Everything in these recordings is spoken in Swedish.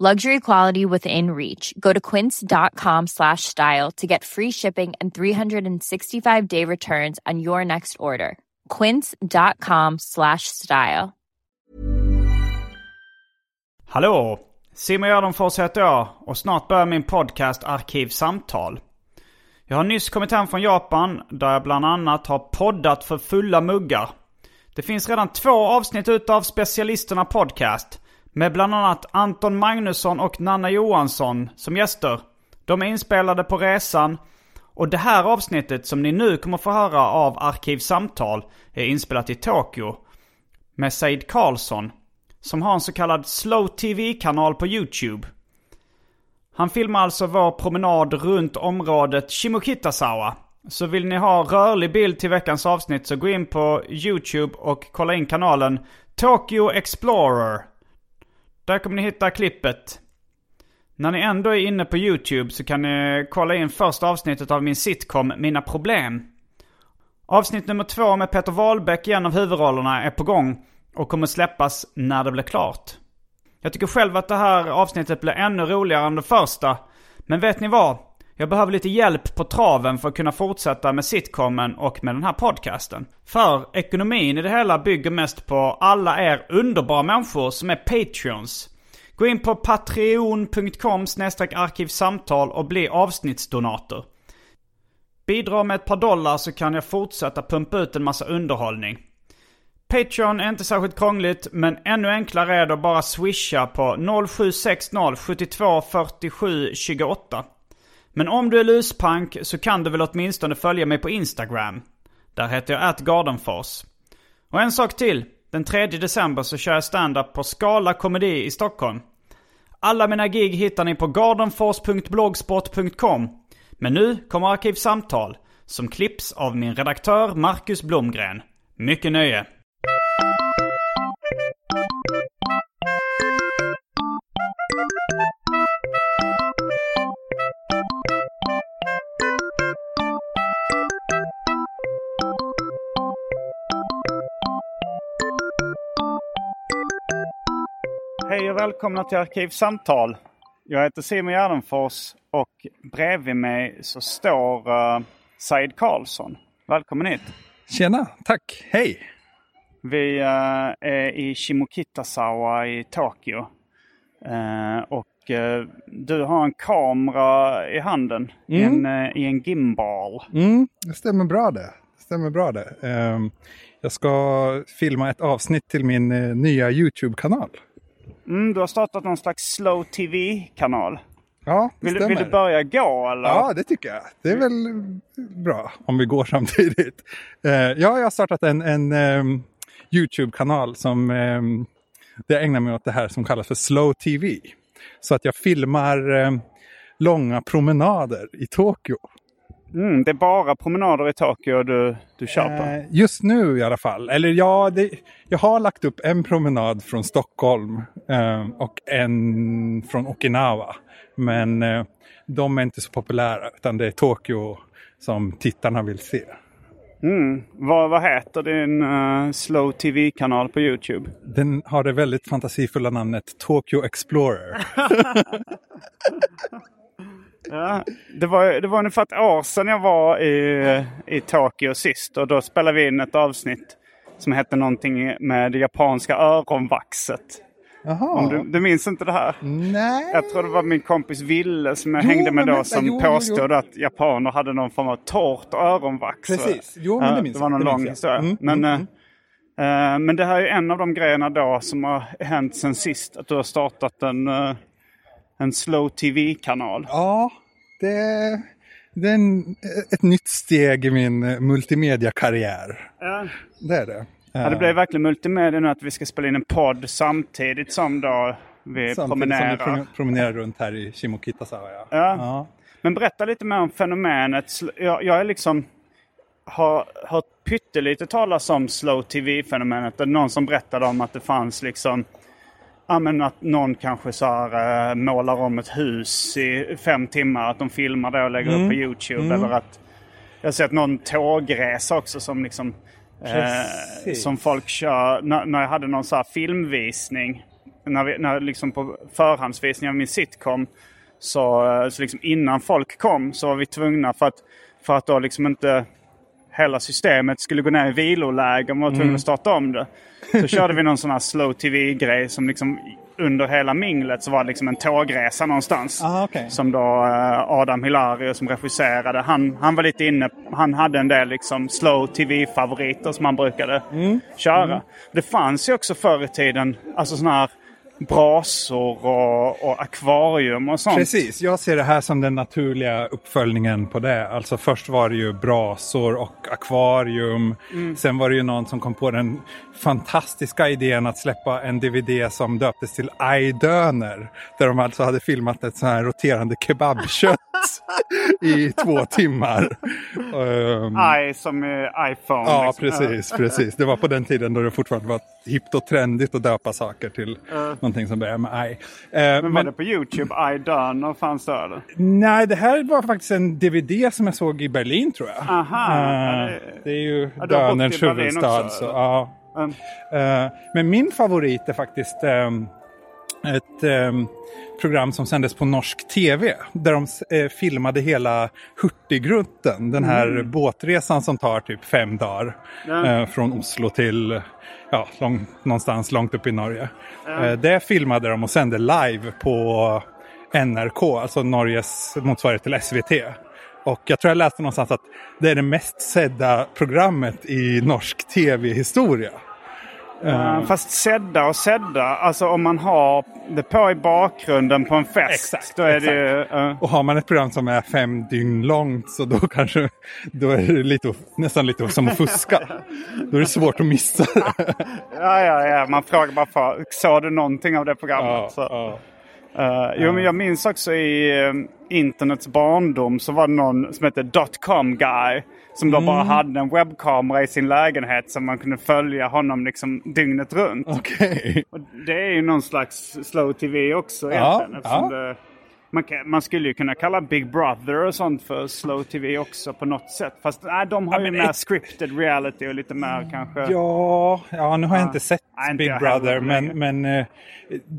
Luxury quality within reach. Go to quince.com slash style to get free shipping and 365 day returns on your next order. Quince.com slash style. Hallå! Simon Gärdenfors heter jag och snart börjar min podcast Arkivsamtal. Jag har nyss kommit hem från Japan där jag bland annat har poddat för fulla muggar. Det finns redan två avsnitt utav Specialisterna Podcast med bland annat Anton Magnusson och Nanna Johansson som gäster. De är inspelade på resan och det här avsnittet som ni nu kommer få höra av Arkivsamtal är inspelat i Tokyo med Said Karlsson som har en så kallad Slow TV-kanal på YouTube. Han filmar alltså vår promenad runt området Shimokitazawa. Så vill ni ha rörlig bild till veckans avsnitt så gå in på YouTube och kolla in kanalen Tokyo Explorer. Där kommer ni hitta klippet. När ni ändå är inne på YouTube så kan ni kolla in första avsnittet av min sitcom Mina Problem. Avsnitt nummer två med Peter Wahlbeck i en av huvudrollerna är på gång och kommer släppas när det blir klart. Jag tycker själv att det här avsnittet blir ännu roligare än det första. Men vet ni vad? Jag behöver lite hjälp på traven för att kunna fortsätta med sitcomen och med den här podcasten. För ekonomin i det hela bygger mest på alla er underbara människor som är patreons. Gå in på patreon.com arkivsamtal och bli avsnittsdonator. Bidra med ett par dollar så kan jag fortsätta pumpa ut en massa underhållning. Patreon är inte särskilt krångligt, men ännu enklare är det att bara swisha på 0760 72 47 28. Men om du är luspank så kan du väl åtminstone följa mig på Instagram. Där heter jag atgardenfors. Och en sak till. Den 3 december så kör jag stand-up på Skala Komedi i Stockholm. Alla mina gig hittar ni på gardenfors.blogspot.com. Men nu kommer Arkivsamtal, som klipps av min redaktör Marcus Blomgren. Mycket nöje! Hej och välkomna till Arkivsamtal. Jag heter Simon Gärdenfors och bredvid mig så står uh, Said Karlsson. Välkommen hit. Tjena, tack. Hej. Vi uh, är i Shimokitazawa i Tokyo. Uh, och du har en kamera i handen Mm. i, en, i en gimbal. Mm, det stämmer bra det. det stämmer bra det. Ehm, jag ska filma ett avsnitt till min nya YouTube-kanal. Mm, du har startat någon slags slow tv-kanal. Ja, det Vill, du- stämmer. vill du börja gå eller? Ja, det tycker jag. Det är väl bra om vi går samtidigt. Eh, ja, jag har startat en, en ehm, YouTube-kanal som um, det ägnar mig åt det här som kallas för Slow TV. Så att jag filmar ehm, långa promenader i Tokyo. Mm, det är bara promenader i Tokyo du, du kör på. Eh, just nu i alla fall. Eller ja, det, jag har lagt upp en promenad från Stockholm eh, och en från Okinawa. Men eh, de är inte så populära utan det är Tokyo som tittarna vill se. Mm. Vad, vad heter din eh, slow tv-kanal på YouTube? Den har det väldigt fantasifulla namnet Tokyo Explorer. Ja, det, var, det var ungefär ett år sedan jag var i, i Tokyo sist och då spelade vi in ett avsnitt som hette någonting med det japanska öronvaxet. Jaha. Om du, du minns inte det här? Nej. Jag tror det var min kompis Ville som jag Jo, hängde med då vänta, som jo, jo, jo. påstod att japaner hade någon form av torrt öronvax. Precis. Jo, men det minns det var jag. någon Det lång jag. historia. Mm, men, mm, eh, men det här är en av de grejerna då som har hänt sen sist. Att du har startat en, eh, en slow tv-kanal. Ja, det, det är en, ett nytt steg i min eh, multimediakarriär. Ja. Det är det. Ja, det blev verkligen multimedia nu att vi ska spela in en podd samtidigt som då vi Samtidigt som promenerar. vi prom- promenerar runt här i Shimokitazawa. Ja. Ja. Ja. Men berätta lite mer om fenomenet. Jag, jag är liksom har hört pyttelite talas om slow tv-fenomenet. Någon som berättade om att det fanns liksom Ja men att någon kanske så här, eh, målar om ett hus i fem timmar. Att de filmar det och lägger upp på Youtube. Eller att jag har sett någon tågresa också som liksom eh, som folk kör. När, när jag hade någon så här filmvisning. När, vi, när liksom på förhandsvisning av min sitcom. Så, eh, så liksom innan folk kom så var vi tvungna för att, för att då liksom inte hela systemet skulle gå ner i viloläge. Man var tvungen att starta om det. Så körde vi någon sån här slow tv-grej som liksom under hela minglet så var det liksom en tågresa någonstans. Ah, okej. Som då eh, Adam Hilario som regisserade. Han, han var lite inne, han hade en del liksom slow tv-favoriter som han brukade Mm. köra. Det fanns ju också förr i tiden, alltså såna här brasor och, och akvarium och sånt. Precis, jag ser det här som den naturliga uppföljningen på det. Alltså först var det ju brasor och akvarium. Mm. Sen var det ju någon som kom på den fantastiska idén att släppa en DVD som döptes till Aidöner. Där de alltså hade filmat ett sånt här roterande kebabkött i två timmar. Ehm, I som i iPhone. Ja, liksom. precis, precis. Det var på den tiden då det fortfarande var hippt och trendigt att döpa saker till någonting som börjar med I. Eh, Men var men- det på Youtube? I done fanns det eller? Nej, det här var faktiskt en DVD som jag såg i Berlin tror jag. Aha, ja, det- är ju Ja, Dönerns huvudstad. också, Så, ja. Eh, men min favorit är faktiskt ehm, ett ehm, program som sändes på norsk tv. Där de eh, filmade hela Hurtigruten. Den här Mm. båtresan som tar typ fem dagar. eh, från Oslo till ja, lång, någonstans långt upp i Norge. Eh, det filmade de och sände live på NRK, alltså Norges motsvarighet till SVT. Och jag tror jag läste någonstans att det är det mest sedda programmet i norsk tv-historia. Eh, Fast sedda och sedda, alltså om man har det på i bakgrunden på en fest. Exakt, då är det ju, eh, Och har man ett program som är fem dygn långt så då kanske då är det lite, nästan lite som att fuska. Då är det svårt att missa det. ja, ja, ja, man frågar bara för, såg du någonting av det programmet? Ja, ja. eh, jo, men jag minns också i eh, internets barndom så var det någon som hette Dotcom Guy. Som då Mm. bara hade en webbkamera i sin lägenhet så man kunde följa honom liksom dygnet runt. Okej. Och det är ju någon slags slow tv också Ja, egentligen. eftersom ja. Det, man, kan, man skulle ju kunna kalla Big Brother och sånt för slow tv också på något sätt. Fast nej, de har ju men mer ett- scripted reality och lite mer kanske... Ja, ja, nu har jag inte sett Nej, inte Big jag Brother, men, men eh,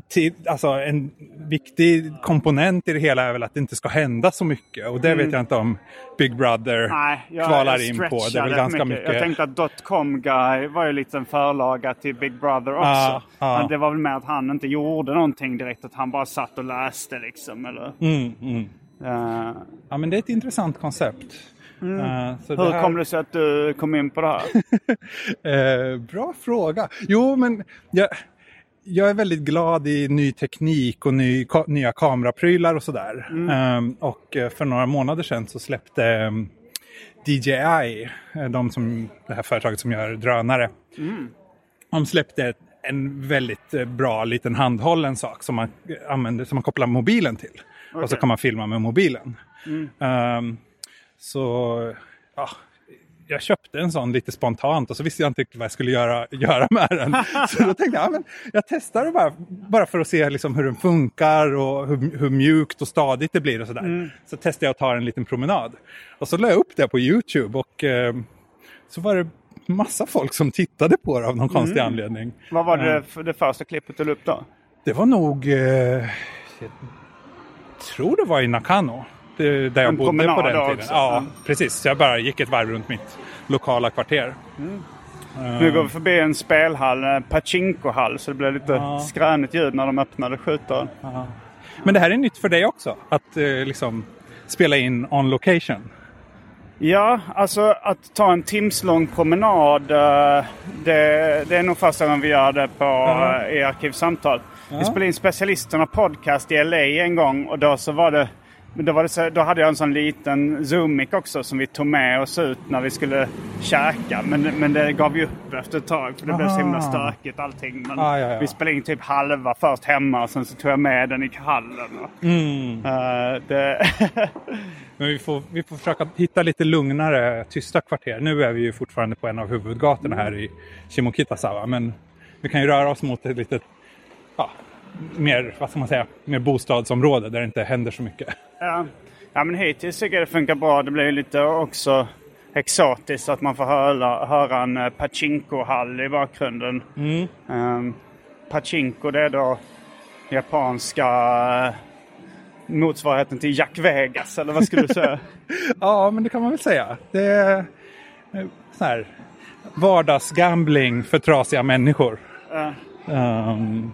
till, alltså, en viktig komponent i det hela är väl att det inte ska hända så mycket. Och det vet jag inte om Big Brother Mm. Nej, jag, kvalar in på. Det är väl ganska mycket. Jag tänkte att Dotcom Guy var ju lite en förlaga till Big Brother också. Ja, ja. Men det var väl mer att han inte gjorde någonting direkt. Att han bara satt och läste liksom. Eller, Mm, mm. Eh, Ja, men det är ett intressant koncept. Eh, så hur här- kom det sig att du kom in på det här? Eh, bra fråga. Jo, men jag, jag är väldigt glad i ny teknik och ny, ka, nya kameraprylar och sådär. Ehm, och eh, för några månader sedan så släppte um, DJI, eh, de som, det här företaget som gör drönare. De släppte en väldigt eh, bra liten handhållen sak som man använder, som man kopplar mobilen till. Och så kan man filma med mobilen. Ehm, så ja, jag köpte en sån lite spontant och så visste jag inte riktigt vad jag skulle göra, göra med den. Så då tänkte jag, ja, men jag testar bara, bara för att se liksom hur den funkar och hur, hur mjukt och stadigt det blir och sådär. Så testade jag att ta en liten promenad. Och så la jag upp det på Youtube och eh, så var det massa folk som tittade på det av någon konstig anledning. Vad var det, för det första klippet du la upp då? Det var nog, eh, jag tror det var i Nakano. Det, där jag En bodde på den tiden. också. Ja, Ja. precis. Så jag bara gick ett varv runt mitt lokala kvarter. Nu går vi förbi en spelhall, en pachinko-hall, så det blev lite Ja. skränigt ljud när de öppnade skjutdörren. Men det här är nytt för dig också, att eh, liksom spela in on location. Ja, alltså att ta en timslång promenad. eh, Det, det är nog första gången vi gör det på, Ja. eh, i Arkivsamtal. Vi spelade in Specialisterna podcast i LA en gång och då så var det då, var det så, då hade jag en sån liten Zoom-mic också som vi tog med oss ut när vi skulle käka. Men, men det gav vi upp efter ett tag för det blev så himla Aha. stökigt allting. Men Ah, ja, ja. Vi spelade in typ halva först hemma och sen så tog jag med den i hallen. Och, Mm. eh, det, Men vi får, vi får försöka hitta lite lugnare, tysta kvarter. Nu är vi ju fortfarande på en av huvudgatorna här i Shimokitazawa. Men vi kan ju röra oss mot ett litet, ja, mer, vad ska man säga, mer bostadsområde där det inte händer så mycket. Ja. ja, men hittills tycker jag det funkar bra. Det blir lite också exotiskt att man får höra, höra en eh, pachinko-hall i bakgrunden. Um, pachinko det är då japanska eh, motsvarigheten till Jack Vegas, eller vad skulle du säga? Ja, men det kan man väl säga. Det är eh, så här, vardagsgambling för trasiga människor. Ja. Ehm,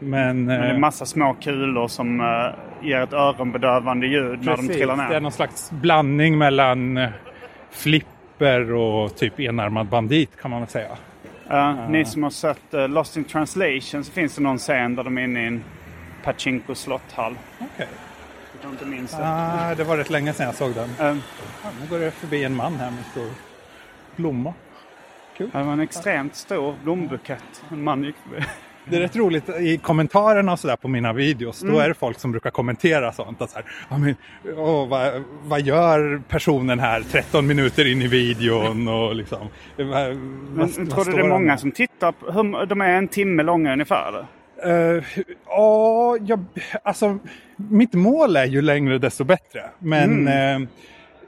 men... Men det är eh, massa små kulor som eh, ger ett öronbedövande ljud när de Precis, trillar det är ner. någon slags blandning mellan eh, flipper och typ enarmad bandit kan man väl säga. Ja, Ni som har sett eh, Lost in translation så finns det någon scen där de är inne i en pachinko slotthall. Okej. Jag inte minns det. Ah, det var rätt länge sedan jag såg den. Um, Ja, nu går det förbi en man här med stor blomma. Det var en extremt stor blombukett. En man gick förbi. Det är rätt roligt i kommentarerna och sådär på mina videos. Då är det folk som brukar kommentera sånt. Att så här, ja, men, åh, vad, vad gör personen här 13 minuter in i videon? Och liksom, vad, Men vad tror du det är många som tittar? Hur, de är en timme långa ungefär? eller? Eh, Ja, jag, alltså mitt mål är ju längre desto bättre. Men Mm. eh,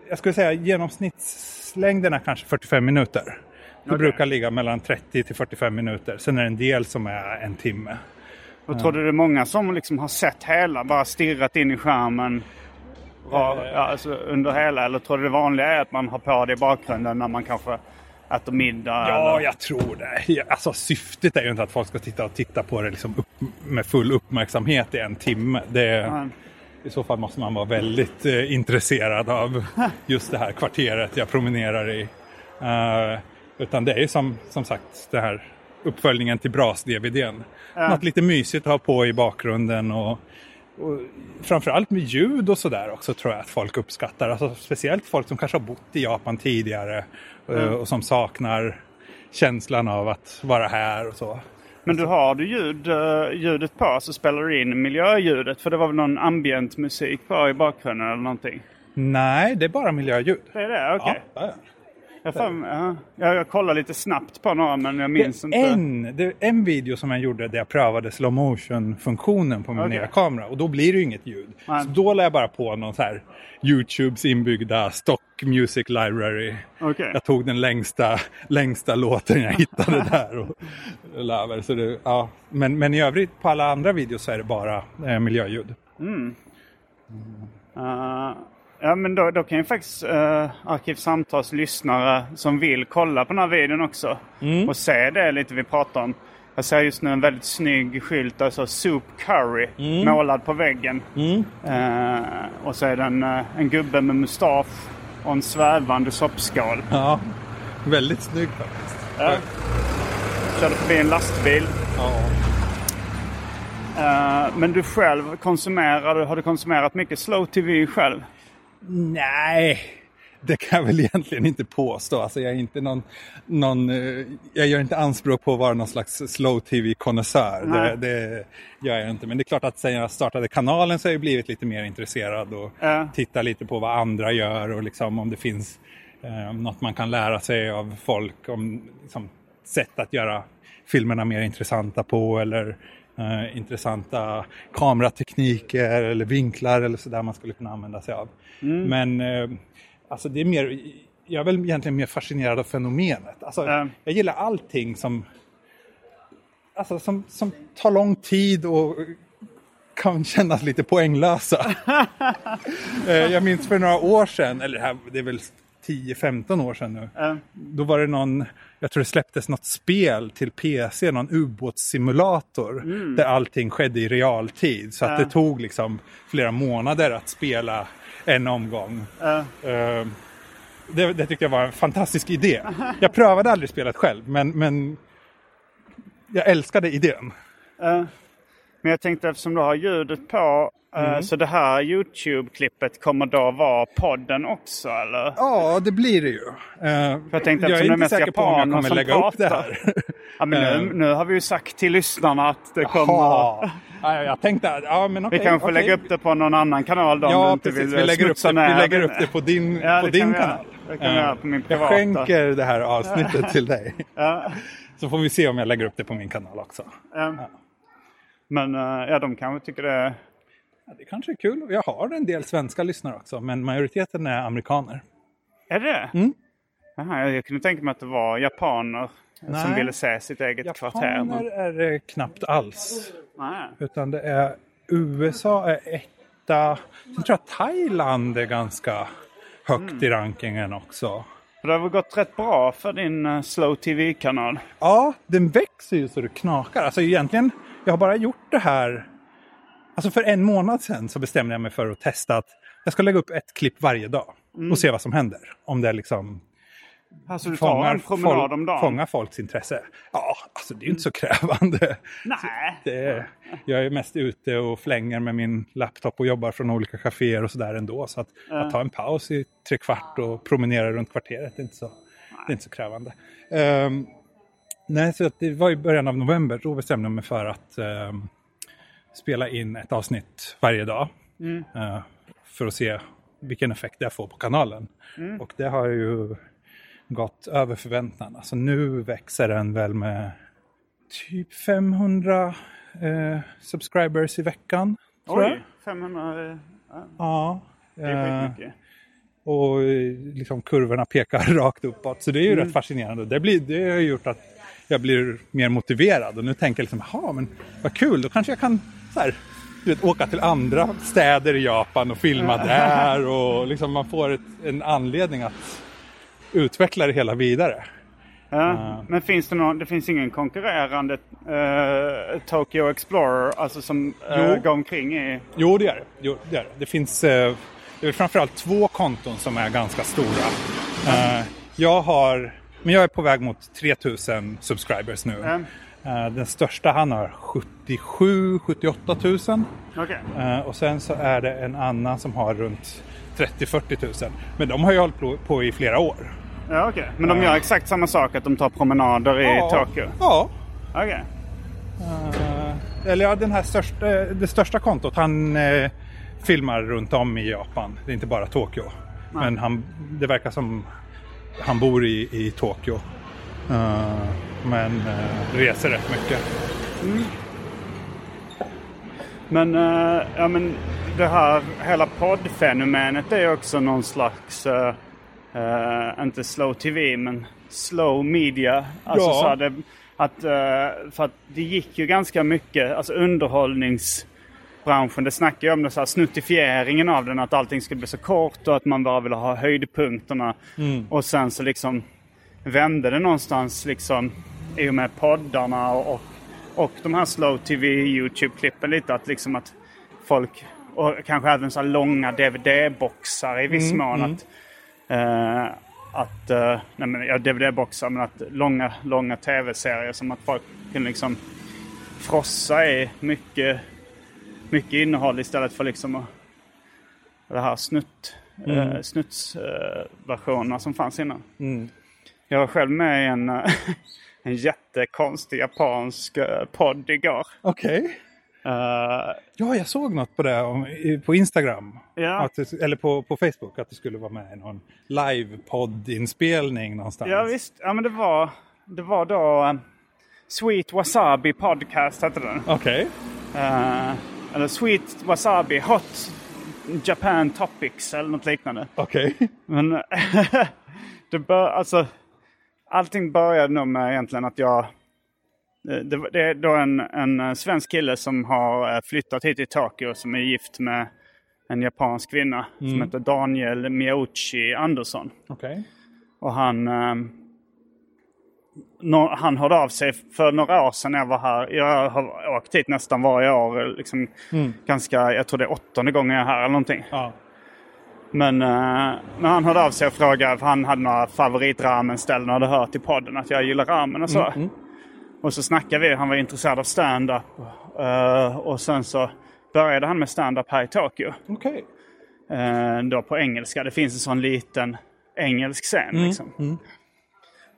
jag skulle säga genomsnittslängden är kanske 45 minuter. Det brukar ligga mellan 30 till 45 minuter. Sen är det en del som är en timme. Och tror du det är många som liksom har sett hela, bara stirrat in i skärmen ra, ja, alltså under hela? Eller tror du det vanliga är att man har på det i bakgrunden när man kanske äter middag? Ja, eller? jag tror det. Alltså, syftet är ju inte att folk ska titta och titta på det liksom upp, med full uppmärksamhet i en timme. Det. I så fall måste man vara väldigt eh, intresserad av just det här kvarteret jag promenerar i. Eh, utan det är ju som, som sagt det här uppföljningen till Bras-DVDn. Något lite mysigt att ha på i bakgrunden och, och framförallt med ljud och sådär också tror jag att folk uppskattar. Alltså, speciellt folk som kanske har bott i Japan tidigare eh, och som saknar känslan av att vara här och så. Men du har du ljud, eh, ljudet på så spelar du in miljöljudet? För det var väl någon ambient musik på i bakgrunden eller någonting? Nej, det är bara miljöljud. Det är det? Okej. Ja, ja. Jag, fan, ja. jag, jag kollar lite snabbt på några men jag minns inte. en, det är en video som jag gjorde där jag prövade slow motion funktionen på min Okej. nya kamera och då blir det ju inget ljud. Nej. Så då la jag bara på någon så här Youtubes inbyggda stock music library. Okej. Jag tog den längsta, längsta låten jag hittade där och. Så det, ja. men, men i övrigt på alla andra videos så är det bara eh, miljöljud. Uh, ja men då, då kan ju faktiskt uh, Arkivsamtals lyssnare som vill kolla på den här videon också. Och se det lite vi pratar om. Jag ser just nu en väldigt snygg skylt, alltså Soup Curry, målad på väggen. Eh, och så är det en, eh, en gubbe med mustasch och en svävande soppskål. Ja, väldigt snygg faktiskt. Ja. Körde förbi en lastbil. Ja. Eh, men du själv, konsumerar, har du konsumerat mycket slow tv själv? Nej, det kan jag väl egentligen inte påstå. Alltså jag är inte någon, någon eh, jag gör inte anspråk på att vara någon slags slow tv-konnässör. Det, det gör jag inte. Men det är klart att sen jag startade kanalen så har jag blivit lite mer intresserad och Ja. tittar lite på vad andra gör och liksom om det finns eh, något man kan lära sig av folk om liksom, sätt att göra filmerna mer intressanta på eller eh, intressanta kameratekniker eller vinklar eller sådär man skulle kunna använda sig av. Men eh, alltså det är mer, jag är väl egentligen mer fascinerad av fenomenet. Alltså, Ja. Jag gillar allting som, alltså, som, som tar lång tid och kan kännas lite poänglösa. Eh, jag minns för några år sedan, eller det, är väl 10-15 år sedan nu. Ja. Då var det någon, jag tror det släpptes något spel till PC, någon ubåtssimulator. Där allting skedde i realtid. Så att det tog liksom flera månader att spela en omgång. Eh, det, det tyckte jag var en fantastisk idé. Jag prövade aldrig spelet själv, men, men jag älskade idén. Eh, Men jag tänkte eftersom du har ljudet på. Eh, Mm. Så det här YouTube-klippet kommer då vara podden också eller? Ja, det blir det ju. Eh, jag tänkte jag är inte säker på om jag kommer lägga upp det pratar. här. Ja, men nu, Eh. nu har vi ju sagt till lyssnarna att det kommer... Jaha. Ja, jag tänkte, ja men okej. Vi kanske får okej. lägga upp det på någon annan kanal då om du Ja, precis. Vi lägger, upp det, vi lägger upp det på din, Ja, på din kanal. Det kan på min Jag skänker det här avsnittet till dig. Ja. Så får vi se om jag lägger upp det på min kanal också. Ja. Men ja, de kanske tycker det är... Ja, det kanske är kul. Jag har en del svenska lyssnare också, men majoriteten är amerikaner. Är det? Mm. Jaha, jag, kunde tänka mig att det var japaner som Nej. ville se sitt eget kvarter. Japaner Men... är det knappt alls. Nej. Utan det är USA är etta. Sen tror jag Thailand är ganska högt Mm. i rankingen också. Det har väl gått rätt bra för din eh, Slow TV-kanal? Ja, den växer ju så det knakar. Alltså egentligen, jag har bara gjort det här. Alltså för en månad sedan så bestämde jag mig för att testa att jag ska lägga upp ett klipp varje dag. Och se vad som händer. Om det liksom Alltså du fångar, folk, om dagen? fångar folks intresse. Ja, alltså det är ju inte så krävande. Nej. Det jag är mest ute och flänger med min laptop och jobbar från olika kaféer och sådär ändå. Så att, att ta en paus i tre kvart och promenera runt kvarteret är inte så, det är inte så krävande. Ehm, nej, så det var i början av november. Då bestämde jag mig för att ehm, spela in ett avsnitt varje dag. eh, för att se vilken effekt det får på kanalen. Och det har ju gått över förväntan. Alltså nu växer den väl med typ 500 eh, subscribers i veckan. Tror jag. Oj, 500... eh, ja, Ja. Det är eh, skitmycket. och eh, liksom kurvorna pekar rakt uppåt. Så det är ju Mm. rätt fascinerande. Det, blir, det har gjort att jag blir mer motiverad. Och nu tänker jag liksom, jaha men vad kul, då kanske jag kan så här, du vet, åka till andra städer i Japan och filma där. Och liksom man får ett, en anledning att utveckla det hela vidare. Ja. Men finns det någon, det finns ingen konkurrerande eh, Tokyo Explorer alltså som uh, går omkring i... Jo, det är det. Jo, det, är det. det finns eh, det är framförallt två konton som är ganska stora. Jag har, men jag är på väg mot 3000 subscribers nu. Ja. Eh, den största han har 77 78 000. Okej. Eh, och sen så är det en annan som har runt 30-40 000. Men de har ju hållit på- i flera år. Ja, okej. Men de gör exakt samma sak, att de tar promenader i Ja. Tokyo? Ja. Okej. Eh, eller ja, den här största, det största kontot, han eh, filmar runt om i Japan. Det är inte bara Tokyo. Men han, det verkar som han bor i, i Tokyo. Eh, men eh, reser rätt mycket. Men, eh, ja, men det här hela poddfenomenet är ju också någon slags, eh, inte slow tv, men slow media. Alltså Ja. så här, det, att, eh, för att det gick ju ganska mycket, alltså underhållningsbranschen, det snackar ju om det så här, snuttifieringen av den, att allting skulle bli så kort och att man bara ville ha höjdpunkterna. Och sen så liksom vände det någonstans liksom i och med poddarna och, och, de här slow tv YouTube-klippen lite att liksom att folk och kanske även så här långa DVD-boxar i viss mån att eh, att, eh, nej men ja, DVD-boxar men att långa, långa tv-serier som att folk kan liksom frossa i mycket, mycket innehåll istället för liksom att, det här snutt, eh, snuttsversionerna som fanns innan. Jag var själv med i en, en jättekonstig japansk eh, podd igår. Okej. Eh, Ja, jag såg något på det om, på Instagram. Ja. Att eller på, på Facebook. Att det skulle vara med i någon live-poddinspelning någonstans. ja visst, ja men det var, det var då eh, Sweet Wasabi Podcast hette den. Okej. Eh, eller Sweet Wasabi Hot Japan Topics eller något liknande. Okej. Men det bör, alltså, allting började nog med egentligen att jag... Det, det, det är då en, en svensk kille som har eh, flyttat hit till Tokyo som är gift med en japansk kvinna som heter Daniel Miyauchi Andersson. Okej. Och han, eh, nå- han hörde av sig för några år sedan när jag var här. Jag har åkt hit nästan varje år. Liksom ganska, jag tror det är åttonde gången jag är här eller någonting. Ja. Men, eh, men han hörde av sig och frågade, för han hade några favoritramenställen och hade hört i podden att jag gillar ramen och så. Och så snackade vi, han var intresserad av stand-up. Eh, och sen så började han med stand-up här i Tokyo. Okej. Eh, då på engelska. Det finns en sån liten engelsk scen. Liksom.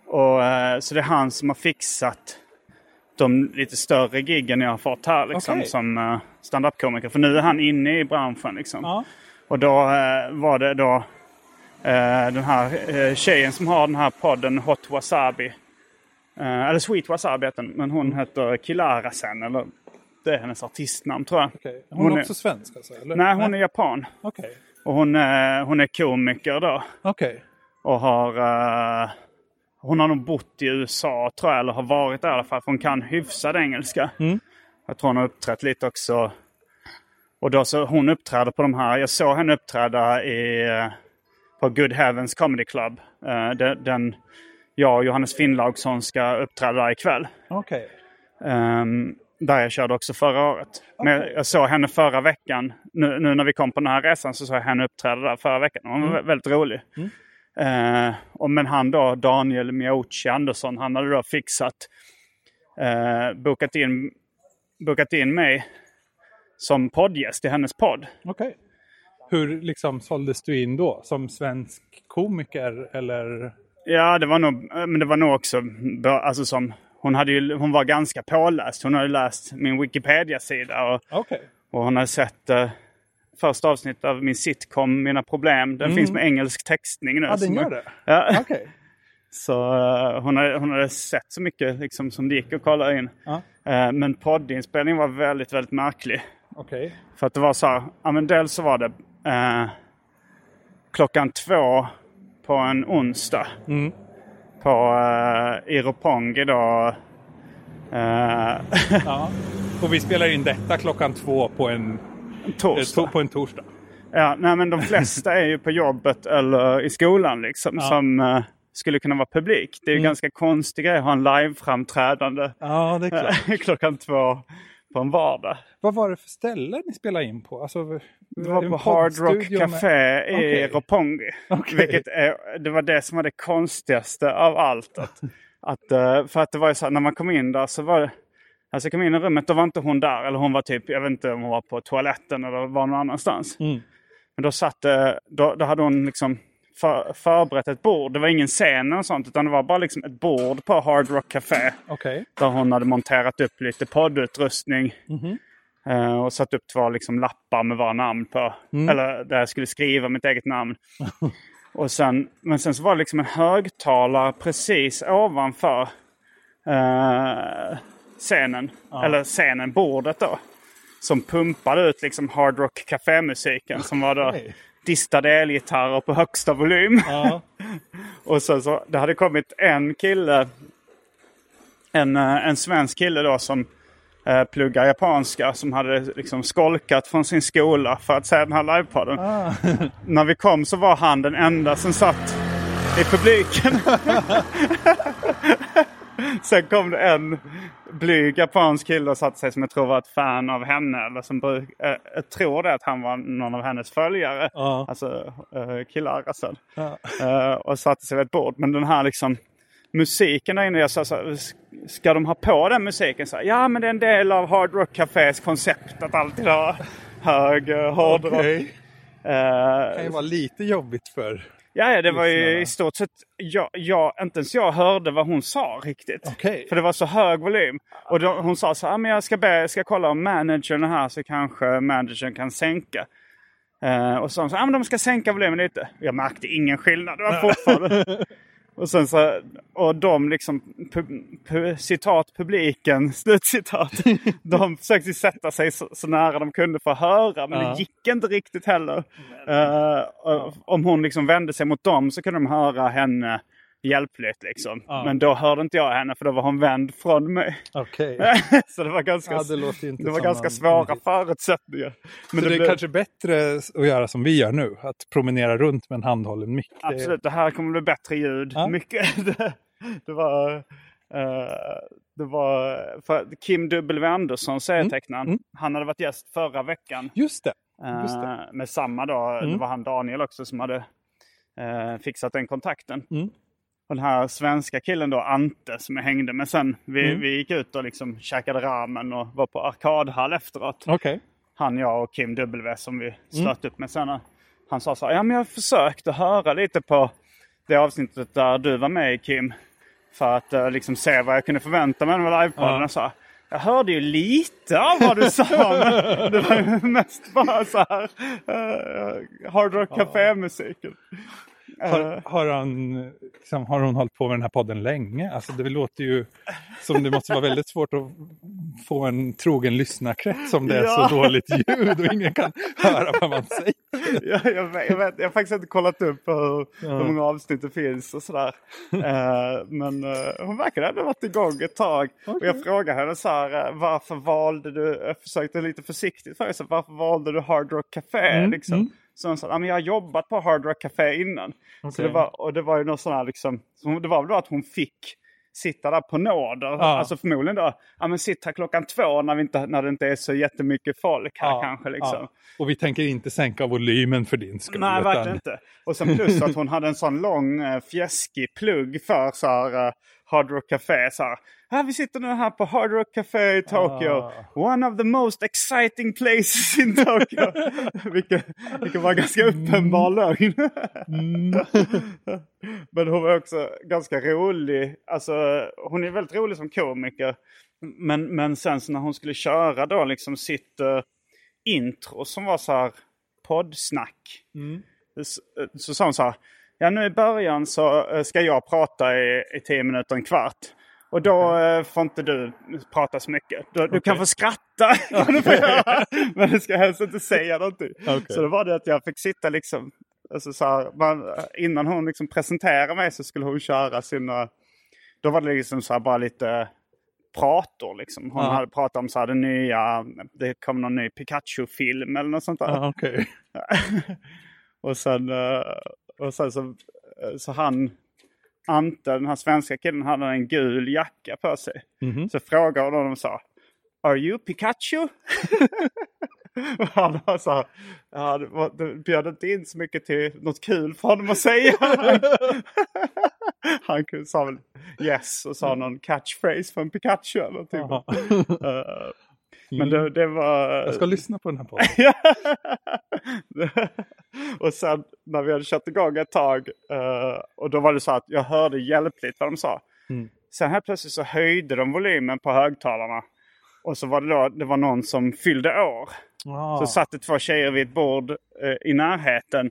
Och, eh, så det är han som har fixat de lite större giggen jag har fått här liksom, Okej. som uh, stand-up-komiker. För nu är han inne i branschen. Liksom. Ja. Och då eh, var det då eh, den här uh, tjejen som har den här podden Hot Wasabi. Eh, eller Sweet Wasabi heter den, men hon heter Kilara sen. Eller det är hennes artistnamn tror jag. Okej. Hon, är också svensk alltså? Eller? Nej, hon är japan. Okej. Och hon, är- hon är komiker då. Okej. Och har... eh, hon har nog bott i USA tror jag, eller har varit där i alla fall. För hon kan hyfsad engelska. Jag tror hon har uppträtt lite också. Och då så hon uppträder på de här. Jag såg henne uppträda i, på Good Heavens Comedy Club. Eh, den, den jag och Johannes Finnlaugsson ska uppträda där ikväll. Okej. Um, där jag körde också förra året. Men jag, jag såg henne förra veckan. Nu, nu när vi kom på den här resan så såg jag henne uppträda där förra veckan. Hon var vä- väldigt rolig. Eh, och men han då, Daniel Miyauchi Andersson, han hade då fixat, uh, bokat, in, bokat in mig som poddgäst i hennes podd. Okej. Hur liksom såldes du in då? Som svensk komiker eller? Ja, det var nog, men det var nog också, alltså som, hon, hade ju, hon var ganska påläst. Hon hade läst min Wikipedia-sida och Okej. Och hon har sett eh, första avsnittet av min sitcom Mina Problem. Den finns med engelsk textning nu. Ja, den gör det? Ja, Okej. så eh, hon, har, hon hade sett så mycket liksom, som det gick att kolla in. Ja. Eh, men poddinspelningen var väldigt, väldigt märklig. Okej. För att det var så här, ja men dels så var det eh, klockan två på en onsdag. Mm. På eh, i Roppongi då. Eh, Ja. Och vi spelar in detta klockan två på en, eh, torsdag. to, på en torsdag. Ja, nej men de flesta är ju på jobbet eller i skolan liksom som eh, skulle kunna vara publik. Det är ju ganska konstig grej att ha en live-framträdande Ja, klockan två på en vardag. Vad var det för ställe ni spelade in på? Alltså, Det var på Hard Rock Café i Okej. Roppongi. Okej. Vilket är, det var det som var det konstigaste av allt. Att, att, eh, för att det var ju så här, när man kom in där så var det Alltså jag kom in i rummet, då var inte hon där. Eller hon var typ, jag vet inte om hon var på toaletten eller var någon annanstans. Mm. Men då satt eh, då, då hade hon liksom för, förberett ett bord. Det var ingen scen eller sånt utan det var bara liksom ett bord på Hard Rock Café. Okej. Där hon hade monterat upp lite poddutrustning. Eh, och satt upp två liksom lappar med våra namn på. Eller där jag skulle skriva mitt eget namn. och sen, men sen så var det liksom en högtalare precis ovanför eh, scenen. Eller scenen, bordet då. Som pumpade ut liksom Hard Rock Café-musiken. Som var då. Distade elgitarrer på högsta volym. Ja. Och sen så, det hade kommit en kille, en, eh, en svensk kille då som eh, pluggar japanska som hade liksom skolkat från sin skola för att se den här livepodden. När vi kom så var han den enda som satt i publiken. Sen kom det en blyg japansk kille och satte sig som jag tror var ett fan av henne. Eller som bruk, eh, jag tror det att han var någon av hennes följare. Ja. Alltså eh, Kilarasen. Ja. Eh, och satte sig vid ett bord. Men den här liksom musiken där inne. Jag sa så här, ska de ha på den musiken? Så här, ja men det är en del av Hard Rock Cafés koncept att alltid ha hög uh, hårdrock. Okej. Eh, Det kan ju vara lite jobbigt för... Ja, det var ju i stort sett, jag, jag, inte ens jag hörde vad hon sa riktigt. Okej. För det var så hög volym. Och då, hon sa så här, "Ah, men jag ska, be, jag ska kolla om managern är här så kanske managern kan sänka. Eh, och så sa hon så "Ah, men de ska sänka volymen lite. Jag märkte ingen skillnad, det var fortfarande. och sen så, och de liksom, pu, pu, citat publiken, slutcitat. de försökte sätta sig så, så nära de kunde för att höra, men Ja. det gick inte riktigt heller. Och om hon liksom vände sig mot dem så kunde de höra henne hjälpligt liksom. Ja. Men då hörde inte jag henne för då var hon vänd från mig. Okej. så det var ganska, Ja, det det var ganska svåra förutsättningar. Men Så det är blev- kanske bättre att göra som vi gör nu. Att promenera runt med en handhållen mick. Det- Absolut, det här kommer bli bättre ljud. Ja. Mycket. Det, det var... eh, det var för Kim W. Andersson, serietecknaren. Mm. Han hade varit gäst förra veckan. Just det. Just det. Med samma då. Det Mm. var han Daniel också som hade eh, fixat den kontakten. Mm. Den här svenska killen då, Ante, som jag hängde med sen. Vi, Mm. vi gick ut och liksom käkade ramen och var på arkadhall efteråt Okej. han, jag och Kim W som vi Mm. slöt upp med sen. Han sa så här, ja men jag försökte höra lite på det avsnittet där du var med Kim. För att eh, liksom se vad jag kunde förvänta mig med livepodden. Ja. Jag sa, jag hörde ju lite av vad du sa. Men det var ju mest bara så här uh, Hard Rock Café-musiken. Har, har, han, liksom, har hon hållit på med den här podden länge? Alltså det låter ju som det måste vara väldigt svårt att få en trogen lyssnarkrets om det är Ja. så dåligt ljud och ingen kan höra vad man säger. jag, jag, vet, jag, vet, jag har faktiskt inte kollat upp hur, hur många avsnitt det finns och sådär. Eh, men uh, hon verkar ha varit igång ett tag. Och jag frågade henne så här, eh, varför valde du, jag försökte lite försiktigt för så varför valde du Hard Rock Café? liksom? Så hon sa, ja, men jag har jobbat på Hard Rock Café innan. Så Okej. det var, och det var ju något sån här liksom, så det var väl att hon fick sitta där på nåder. Alltså förmodligen då, ja men sitt här klockan två när, vi inte, när det inte är så jättemycket folk här kanske liksom. ja. Och vi tänker inte sänka volymen för din skull. Nej, utan- verkligen inte. Och sen plus att hon hade en sån lång äh, fjäskig plugg för så här, eh, Hard Rock Café. Så här, ah, vi sitter nu här på Hard Rock Café i Tokyo. Ah. One of the most exciting places in Tokyo. vilket, vilket var ganska uppenbar lögn. Men hon var också ganska rolig. Alltså, hon är väldigt rolig som komiker. Men, men sen så när hon skulle köra då liksom sitt eh, intro som var så här poddsnack. Så, så sa hon så här. Ja nu i början så eh, ska jag prata i, i tio minuter, en kvart. Och då eh, får inte du prata så mycket. Du, du kan få skratta. kan du. Men du ska helst inte säga någonting. Så då var det att jag fick sitta liksom. Alltså så här, man, innan hon liksom presenterade mig så skulle hon köra sina. Då var det liksom så här bara lite prator liksom. Hon Ja. hade pratat om så här, det nya, det kom någon ny Pikachu-film eller något sånt där. Ja, okej. Och sen, eh, och sen så, så han, Ante, den här svenska killen, hade en gul jacka på sig. Mhm. Så frågade hon honom och sa Are you Pikachu? han var så här, det, var, bjöd inte in så mycket till något kul för honom att säga. han kunde- sa väl yes och sa någon catchphrase från Pikachu eller någonting. Eh, men det, det var... Jag ska lyssna på den här podden. och sen när vi hade kört igång ett tag eh, och då var det så att jag hörde hjälpligt vad de sa. Mm. Sen helt plötsligt så höjde de volymen på högtalarna. Och så var det då, det var någon som fyllde år. Ah. Så satt det två tjejer vid ett bord eh, i närheten.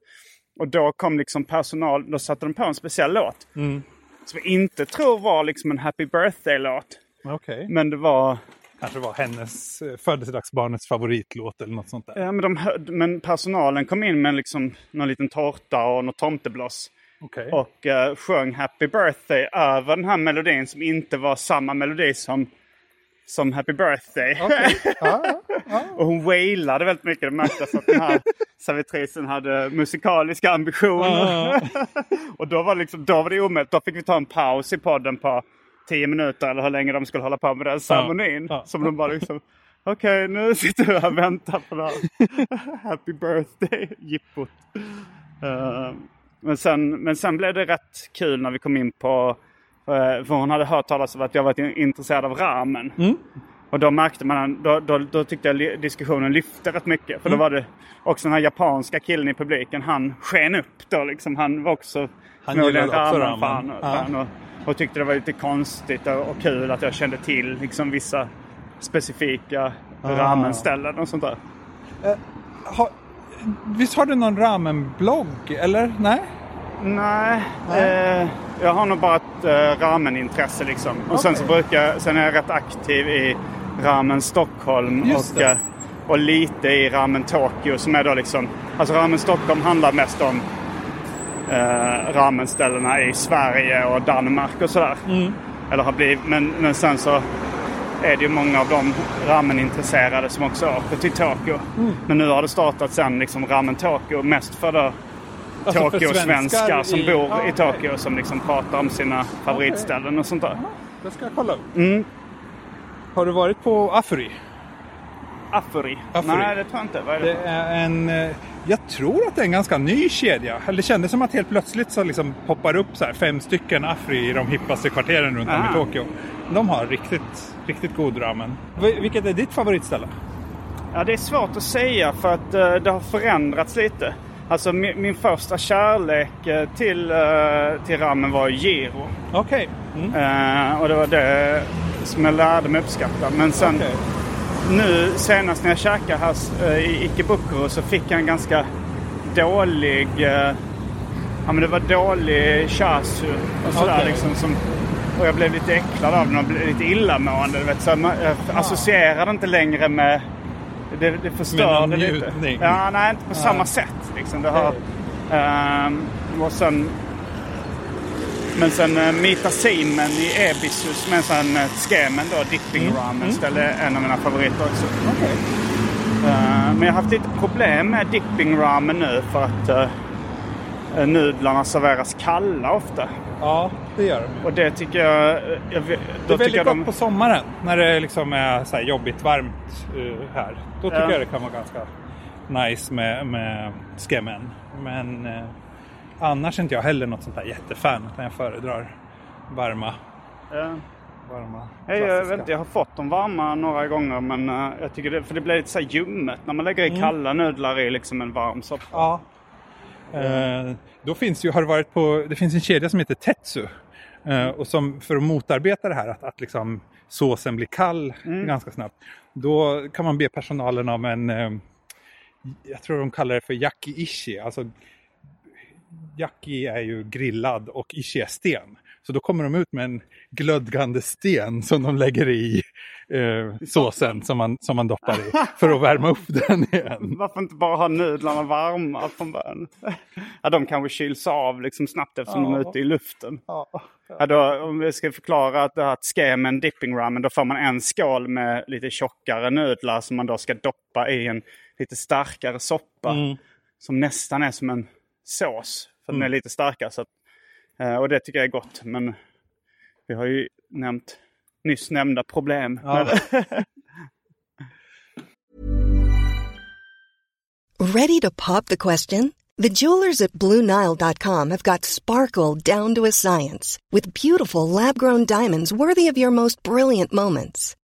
Och då kom liksom personal, då satte de på en speciell låt. Mm. Som jag inte tror var liksom en Happy Birthday-låt. Okej. Men det var Kanske var hennes eh, födelsedagsbarnets favoritlåt eller något sånt där. Ja, men, de, hö- men personalen kom in med liksom någon liten tårta och något tomtebloss. Okej. Och eh, sjöng Happy Birthday över den här melodin som inte var samma melodi som, som Happy Birthday. Ja. och hon wailade väldigt mycket. Det märktes att den här servitrisen hade musikaliska ambitioner. och då var, liksom, då var det omöjligt. Då fick vi ta en paus i podden på tio minuter eller hur länge de skulle hålla på med den ceremonin. ja. Som de bara liksom Okej, nu sitter vi här och väntar på det här Happy birthday-jippot. Eh, men, sen, men sen blev det rätt kul när vi kom in på... eh, för hon hade hört talas om att jag varit in- intresserad av ramen. Och då märkte man, då, då, då tyckte jag diskussionen lyfte rätt mycket. För då var det också den här japanska killen i publiken, han sken upp då liksom. Han var också Han gillade också ramen fan, Ja. fan och, och tyckte det var lite konstigt och, och kul att jag kände till liksom vissa specifika Ah. ramenställen och sånt där. Ha, visst har du någon ramen-blogg, eller? Nej? Nej, eh, jag har nog bara ett eh, ramenintresse liksom. Och sen så brukar sen är jag rätt aktiv i Ramen Stockholm Just och, eh, och lite i Ramen Tokyo som är då liksom... Alltså Ramen Stockholm handlar mest om eh, ramenställena i Sverige och Danmark och sådär. Eller har blivit, men, men sen så är det ju många av de ramen-intresserade som också åker till Tokyo. Men nu har det startat sen liksom Ramen Tokyo mest för då Alltså Tokyo-svenskar svenskar som i- bor Ja, i. Tokyo som liksom pratar om sina favoritställen och sånt där. Det ska jag kolla upp. Mm. Har du varit på Afuri? Afuri? Afuri. Nej, det tror jag inte. Vad är det? Det är en... eh, Jag tror att det är en ganska ny kedja. Det kändes som att helt plötsligt så liksom poppar upp så fem stycken Afri i de hippaste kvarteren runt om Ah. i Tokyo. De har riktigt, riktigt god ramen. Vi- Vilket är ditt favoritställe? Ja, det är svårt att säga för att eh, det har förändrats lite. Alltså min, min första kärlek eh, till, uh, till ramen var Giro. Okej. Mm. Eh, och det var det som jag lärde mig uppskatta. Men sen Okej. Nu senast när jag käkade här eh, i Ikebukuro så fick jag en ganska dålig... eh, ja men det var dålig chasu och sådär Okej. liksom. Som, och jag blev lite äcklad av den och blev lite illamående. Du vet, så man, jag associerade inte längre med... Det, det förstörde Med lite. Ja, nej inte på samma sätt. Liksom. Det har, ehm, och sen... Men sen uh, Mita Simen i Ebisus med en sån uh, skemen då, dipping Mm. ramen, ställe är en av mina favoriter också. Eh, men jag har haft lite problem med dipping ramen nu för att uh, nudlarna serveras kalla ofta. Ja, det gör de. Och det tycker jag... eh, jag Det är väldigt gott de, på sommaren när det liksom är så jobbigt varmt eh, här. Då tycker Ja. jag det kan vara ganska nice med, med skemmen. Men eh, annars är inte jag heller något sånt här jättefan. Utan jag föredrar varma. Ja. varma Jag, jag, vet inte, jag har fått dem varma några gånger men eh, jag tycker det, för det blir lite så här ljummet när man lägger i kalla nudlar i liksom en varm soppa. Ja. Eh, då finns ju, har det varit på, det finns en kedja som heter Tetsu. Eh, och som för att motarbeta det här att, att liksom såsen blir kall ganska snabbt. Då kan man be personalen om en, jag tror de kallar det för yaki-ishi. Alltså yaki är ju grillad och ishi är sten. Så då kommer de ut med en glödgande sten som de lägger i eh, såsen som man, som man doppar i. För att värma upp den igen. Varför inte bara ha nudlarna varma från början? ja, de kanske kyls av liksom snabbt eftersom de är Ja. ute i luften. Ja. Ja, då, om vi ska förklara att det här skemen dipping ramen, då får man en skål med lite tjockare nudlar som man då ska doppa i en lite starkare soppa. Mm. Som nästan är som en sås, för den är lite starkare. Så att, eh, och det tycker jag är gott. Men vi har ju nämnt nyss nämnda problem. Ja. Ready to pop the question? The jewelers at BlueNile.com have got sparkle down to a science with beautiful lab grown diamonds worthy of your most brilliant moments.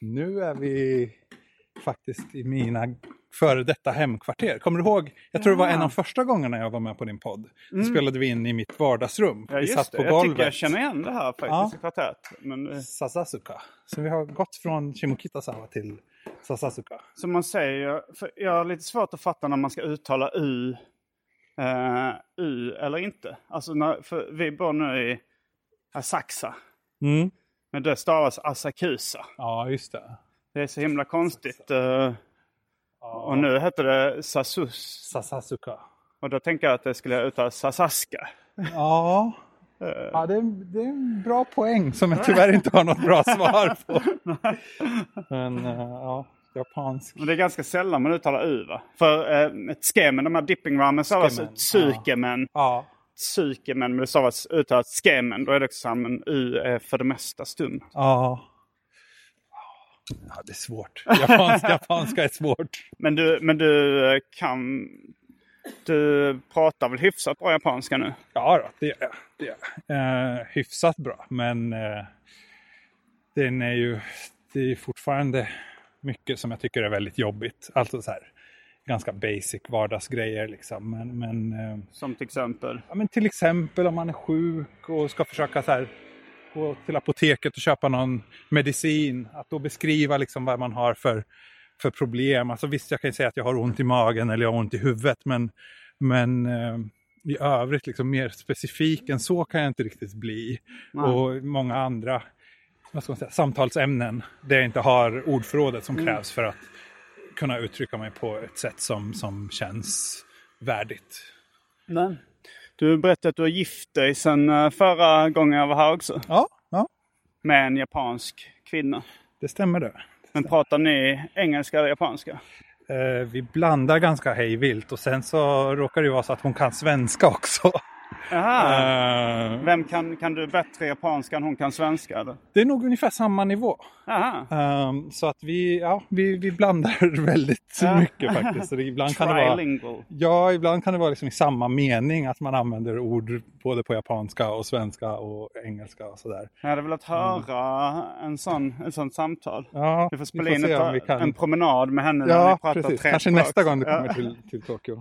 Nu är vi faktiskt i mina före detta hemkvarter. Kommer du ihåg? Jag tror det var en av första gångerna jag var med på din podd. Då spelade vi in i mitt vardagsrum. Mm. Ja, vi satt det. på Jag golvet. tycker jag känner igen det här faktiskt Ja. i kvarteret. Men, eh, Sasasuka. Så vi har gått från Shimokitazawa till Sasasuka. som man säger, för jag har lite svårt att fatta när man ska uttala U, eh, U eller inte. Alltså när, för vi bor nu i Asakusa. Mm. Men det stavas Asakusa. Ja, just det. Det är så himla konstigt. eh, och nu heter det Sasus. Sasasuka. Och då tänker jag att det skulle uttalas Sasaska. Ja. Ja, det, är, det är en bra poäng som jag tyvärr inte har något bra svar på. Men eh, ja, japansk. Och det är ganska sällan man uttalar U va? För eh, ett skemen, de här dipping ramen stavas tsukemen. Ja, Tsukemen, men det stavas uttalat skemen. Då är det också samma, men U är för det mesta stum. ja. Ja, det är svårt. Japanska, japanska är svårt. Men du, men du eh, kan... Du pratar väl hyfsat bra japanska nu? Ja, då, det gör jag. Det gör jag. Eh, hyfsat bra, men eh, den är ju, det är fortfarande mycket som jag tycker är väldigt jobbigt. Alltså så här, ganska basic vardagsgrejer liksom. Men, men, eh, Som till exempel? ja, men till exempel om man är sjuk och ska försöka så här, gå till apoteket och köpa någon medicin. Att då beskriva liksom vad man har för, för problem. Alltså visst, jag kan ju säga att jag har ont i magen eller jag har ont i huvudet. Men, men eh, i övrigt, liksom mer specifik än så kan jag inte riktigt bli. Nej. Och många andra vad ska man säga, samtalsämnen där jag inte har ordförrådet som krävs för att kunna uttrycka mig på ett sätt som, som känns värdigt. Nej. Du berättade att du har gift dig sedan eh, förra gången jag var här också. Ja, ja Med en japansk kvinna. det stämmer det. Men pratar ni engelska eller japanska? Eh, vi blandar ganska hejvilt och sen så råkar det ju vara så att hon kan svenska också. Aha. Eh, Vem kan, kan du bättre japanska än hon kan svenska? Eller? det är nog ungefär samma nivå. Eh, så att vi, ja, vi, vi blandar väldigt Ja. mycket faktiskt. Så ibland kan det vara, ja, ibland kan det vara liksom i samma mening att man använder ord både på japanska och svenska och engelska och sådär. Jag hade velat höra en sån, ett sånt samtal. Ja, Vi får spela in se ett, om vi kan. en promenad med henne när Ja, vi pratar precis. Kanske nästa gång du kommer till, till Tokyo.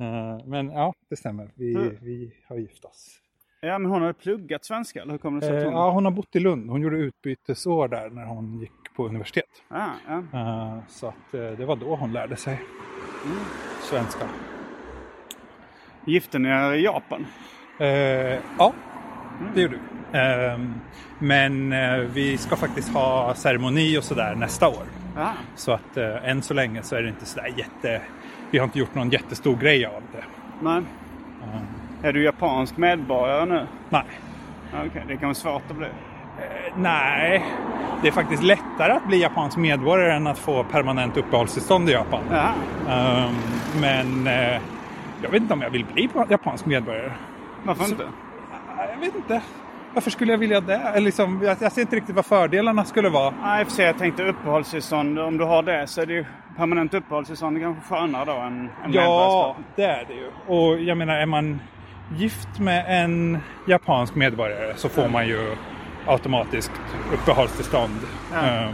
Eh, men ja, det stämmer. Vi, Mm. vi har gift oss. ja, men hon hade pluggat svenska, eller hur kommer det sig Eh, hon... ja, hon har bott i Lund. Hon gjorde utbytesår där när hon gick på universitet. Ah, ja. Eh, så att, det var då hon lärde sig Mm. svenska. Gifte ni er i Japan? Ja, det gjorde vi. Men vi ska faktiskt ha ceremoni och sådär nästa år. Ja. Så att än så länge så är det inte sådär jätte... Vi har inte gjort någon jättestor grej av det. Men, är du japansk medborgare nu? Nej. Okej, det kan vara svårt att bli. Eh, nej, det är faktiskt lättare att bli japansk medborgare än att få permanent uppehållstillstånd i Japan. Ja. Ehm, men eh, jag vet inte om jag vill bli japansk medborgare. Varför inte? Nej, Jag vet inte. Varför skulle jag vilja det? Liksom, jag, jag ser inte riktigt vad fördelarna skulle vara. Nej, för sig, jag tänkte uppehållstillstånd. Om du har det så är det ju permanent uppehållstillstånd. Är kanske skönare då än, än Ja, det är det ju. Och jag menar, är man gift med en japansk medborgare så får man ju automatiskt uppehållstillstånd. Ja. eh,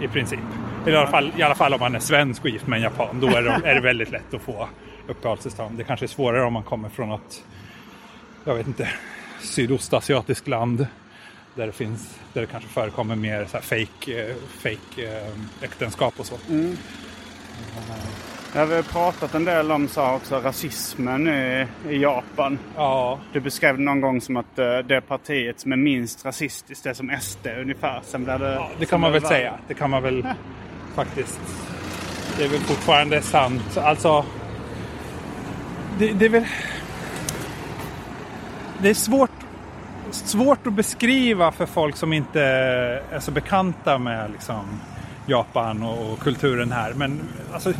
I princip. I alla, fall, I alla fall om man är svensk och gift med en japan. Då är det, är det väldigt lätt att få uppehållstillstånd. Det kanske är svårare om man kommer från något, jag vet inte, sydostasiatiskt land. Där det, finns, där det kanske förekommer mer så här fake, eh, fake eh, äktenskap och så. Ja, vi har pratat en del om så också, rasismen i, i Japan. Ja, Du beskrev det någon gång som att eh, det partiet som är minst rasistiskt är som SD ungefär. Sen blir det... Ja, det kan man väl värre. säga. Det kan man väl faktiskt. Det är väl fortfarande sant. Alltså. Det, det är väl. Det är svårt, svårt att beskriva för folk som inte är så bekanta med liksom, Japan och, och kulturen här. Men alltså,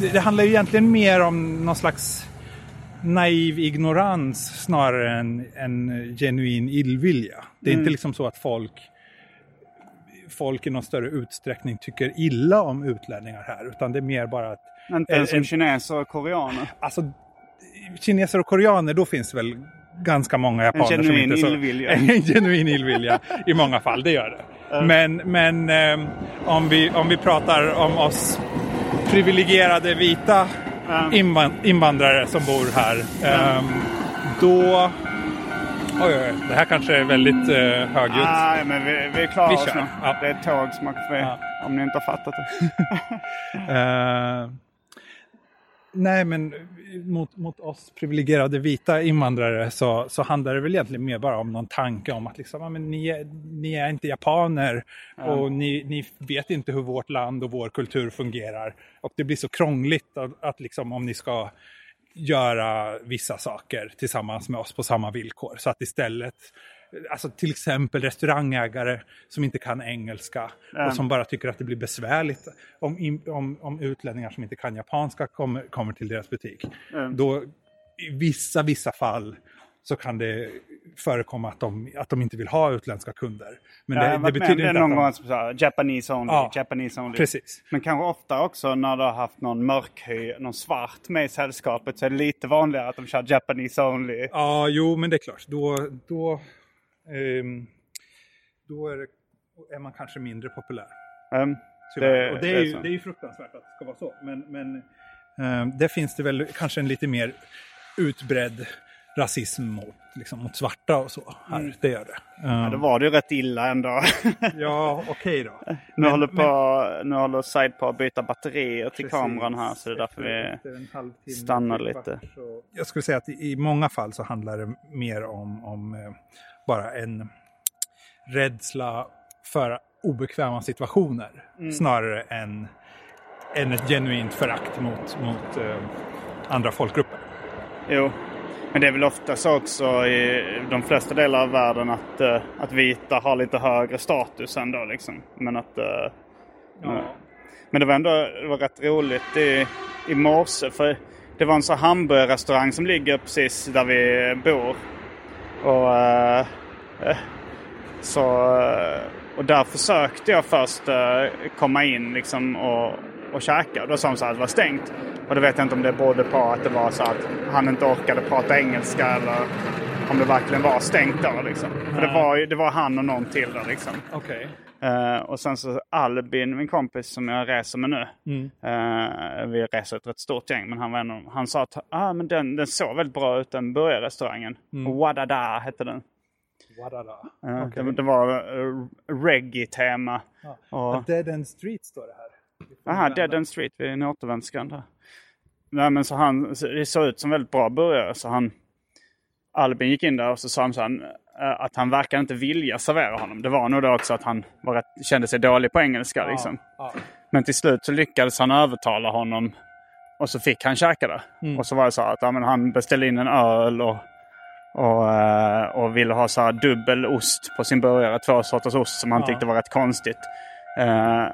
det, det handlar ju egentligen mer om någon slags naiv ignorans snarare än en genuin illvilja. Det är inte liksom så att folk folk i någon större utsträckning tycker illa om utlänningar här. Utan det är mer bara att Inte en- ens som en- kineser och koreaner. alltså, kineser och koreaner, då finns väl ganska många japaner som genuin inte så... illvilja. En genuin illvilja i många fall, det gör det. Men, men ehm, om, vi, om vi pratar om oss privilegierade vita invan- invandrare som bor här. Ehm, då... Oj, oj, oj, det här kanske är väldigt uh, högljutt. Nej, men vi, vi klarar Vi oss nu. Ja. Det är ett tåg som åker förbi. Ja. Om ni inte har fattat det. Nej, men mot, mot oss privilegierade vita invandrare så, så handlar det väl egentligen mer bara om någon tanke om att liksom, ja, men ni, är, ni är inte japaner och ni, ni vet inte hur vårt land och vår kultur fungerar. Och det blir så krångligt att, att liksom, om ni ska göra vissa saker tillsammans med oss på samma villkor. Så att istället, alltså till exempel restaurangägare som inte kan engelska och som bara tycker att det blir besvärligt om, om, om utlänningar som inte kan japanska kommer, kommer till deras butik. Då i vissa, vissa fall så kan det förekomma att de, att de inte vill ha utländska kunder. Men det, har det betyder det inte någon att gång de... här, Japanese only, Ja, Japanese only. Precis. Men kanske ofta också när du har haft någon mörkhy, någon svart med i sällskapet så är det lite vanligare att de kör Japanese only. Ja, jo, men det är klart. Då, då, då är, det, är man kanske mindre populär. Um, Tyvärr. och det är, ju, så. det är ju fruktansvärt att det ska vara så. Men, men ehm, det finns det väl kanske en lite mer utbredd rasism mot, liksom, mot svarta och så. Här, Det gör det. Ja, Ehm, då var det ju rätt illa ändå. ja, okej då. nu, Men- håller på, nu håller Side på att byta batterier till Precis. kameran här så det är därför vi... Stannar lite. så- Jag skulle säga att i i många fall så handlar det mer om, om eh, bara en rädsla för obekväma situationer. Mm. Snarare än, än ett genuint förakt mot, mot eh, andra folkgrupper. Jo, men det är väl ofta så också i de flesta delar av världen att, eh, att vita har lite högre status ändå liksom. Men att... eh, men, men det var ändå det var rätt roligt i, i morse för det var en sån hamburgerrestaurang som ligger precis där vi bor. Och eh, eh, så... eh, Och där försökte jag först komma in liksom och, och käka. Och då sa de så här att det var stängt. Och då vet jag inte om det berodde på att det var så att han inte orkade prata engelska eller om det verkligen var stängt då liksom. För det var, ju- det var han och någon till där liksom. Okej. Eh, och sen så Albin, min kompis som jag reser med nu. eh, vi reser ett rätt stort gäng. Men han, var en av, han sa att ah, men den, den såg väldigt bra ut den burgarrestaurangen. Wadada hette den. Wadada. Eh, Okej. det, det var uh, reggae-tema. Och, Dead End Street står det här. aha, Dead End Street vid en återvändsgränd här. Nej men så han, så det såg ut som väldigt bra burgare. Så han, Albin gick in där och så sa han så här, att han verkade inte vilja servera honom. Det var nog då också att han var rätt, kände sig dålig på engelska. Liksom. Ja. Men till slut så lyckades han övertala honom. Och så fick han käka det. Mm. Och så var det så att ja, men han beställde in en öl och, och, eh, och ville ha så här dubbel ost på sin burgare. Två sorters ost som han Ja. tyckte var rätt konstigt. Eh,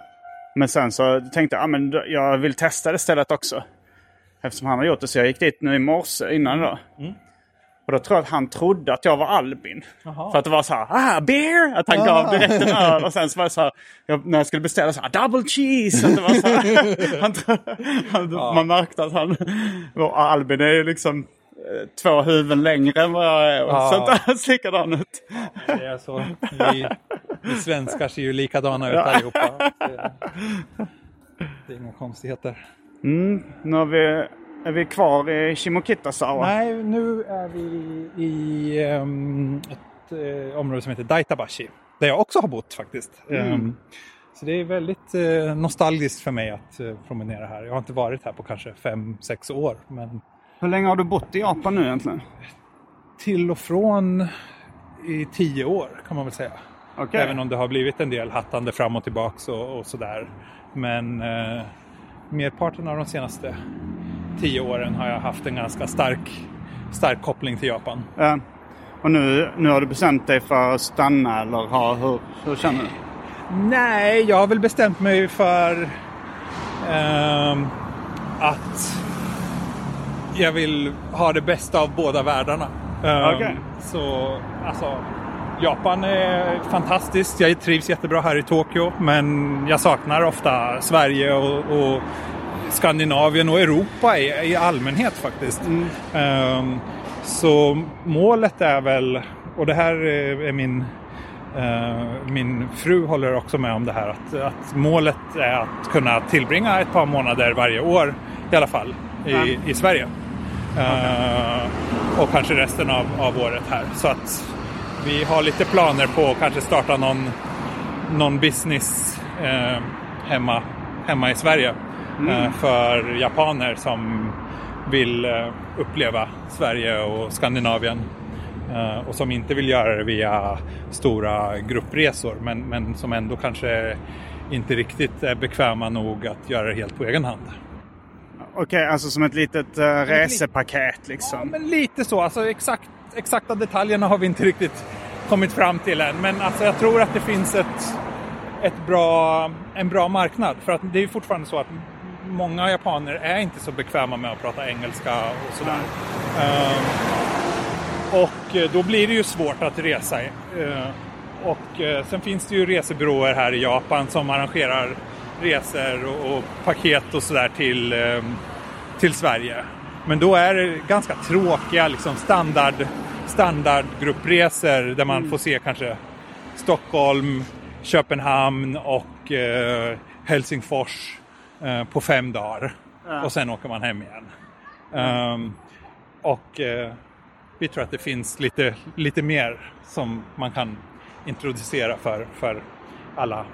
men sen så tänkte jag, ja, men jag vill testa det stället också. Eftersom han har gjort det. Så jag gick dit nu i morse innan då. Mm. Och då tror jag att han trodde att jag var Albin. Jaha. För att det var så här, ah, beer! Att han gav direkt en öl. Och sen så var det så här, jag, när jag skulle beställa så här, double cheese! Att det var så här, han, han, Man märkte att han, Albin är ju liksom eh, två huvuden längre än vad jag är. Och Ja. så inte alls likadan ut. Det är så. Vi, vi svenskar ser ju likadana ut allihopa. Det, det är inga konstigheter. Nu har vi, är vi kvar i Shimokitasawa. Nej, nu är vi i ehm, ett eh, område som heter Daitabashi. Där jag också har bott faktiskt. Ehm, så det är väldigt eh, nostalgiskt för mig att eh, promenera här. Jag har inte varit här på kanske fem, sex år. Men Hur länge har du bott i Japan nu egentligen? till och från i tio år kan man väl säga. Okej. Även om det har blivit en del hattande fram och tillbaks och, och sådär. Men eh, merparten av de senaste tio åren har jag haft en ganska stark, stark koppling till Japan. Eh, och nu, nu har du bestämt dig för att stanna eller ha, hur, hur känner du? Nej, jag har väl bestämt mig för ehm, att jag vill ha det bästa av båda världarna. Ehm, Okej. Så, alltså, Japan är fantastiskt. Jag trivs jättebra här i Tokyo, men jag saknar ofta Sverige och, och Skandinavien och Europa i, i allmänhet faktiskt. Ehm, så målet är väl, och det här är min Eh, min fru håller också med om det här att, att målet är att kunna tillbringa ett par månader varje år i alla fall i, Ja. i Sverige. Eh, och kanske resten av, av året här. Så att vi har lite planer på att kanske starta någon, någon business eh, hemma, hemma i Sverige. Eh, för japaner som vill eh, uppleva Sverige och Skandinavien. Eh, och som inte vill göra det via stora gruppresor men, men som ändå kanske inte riktigt är bekväma nog att göra det helt på egen hand. Okej, alltså som ett litet uh, resepaket liksom. Ja, men lite så. Alltså exakt, exakta detaljerna har vi inte riktigt kommit fram till än. Men alltså, jag tror att det finns ett, ett bra, en bra marknad. För att det är fortfarande så att många japaner är inte så bekväma med att prata engelska och sådär. Ehm, och eh, då blir det ju svårt att resa. Eh, och eh, sen finns det ju resebyråer här i Japan som arrangerar resor och, paket och sådär till, eh, till Sverige. Men då är det ganska tråkiga liksom standard, standardgruppresor där man får se kanske Stockholm, Köpenhamn och eh, Helsingfors eh, på fem dagar. Och sen åker man hem igen. Ehm, och eh, vi tror att det finns lite, lite mer som man kan introducera för, för alla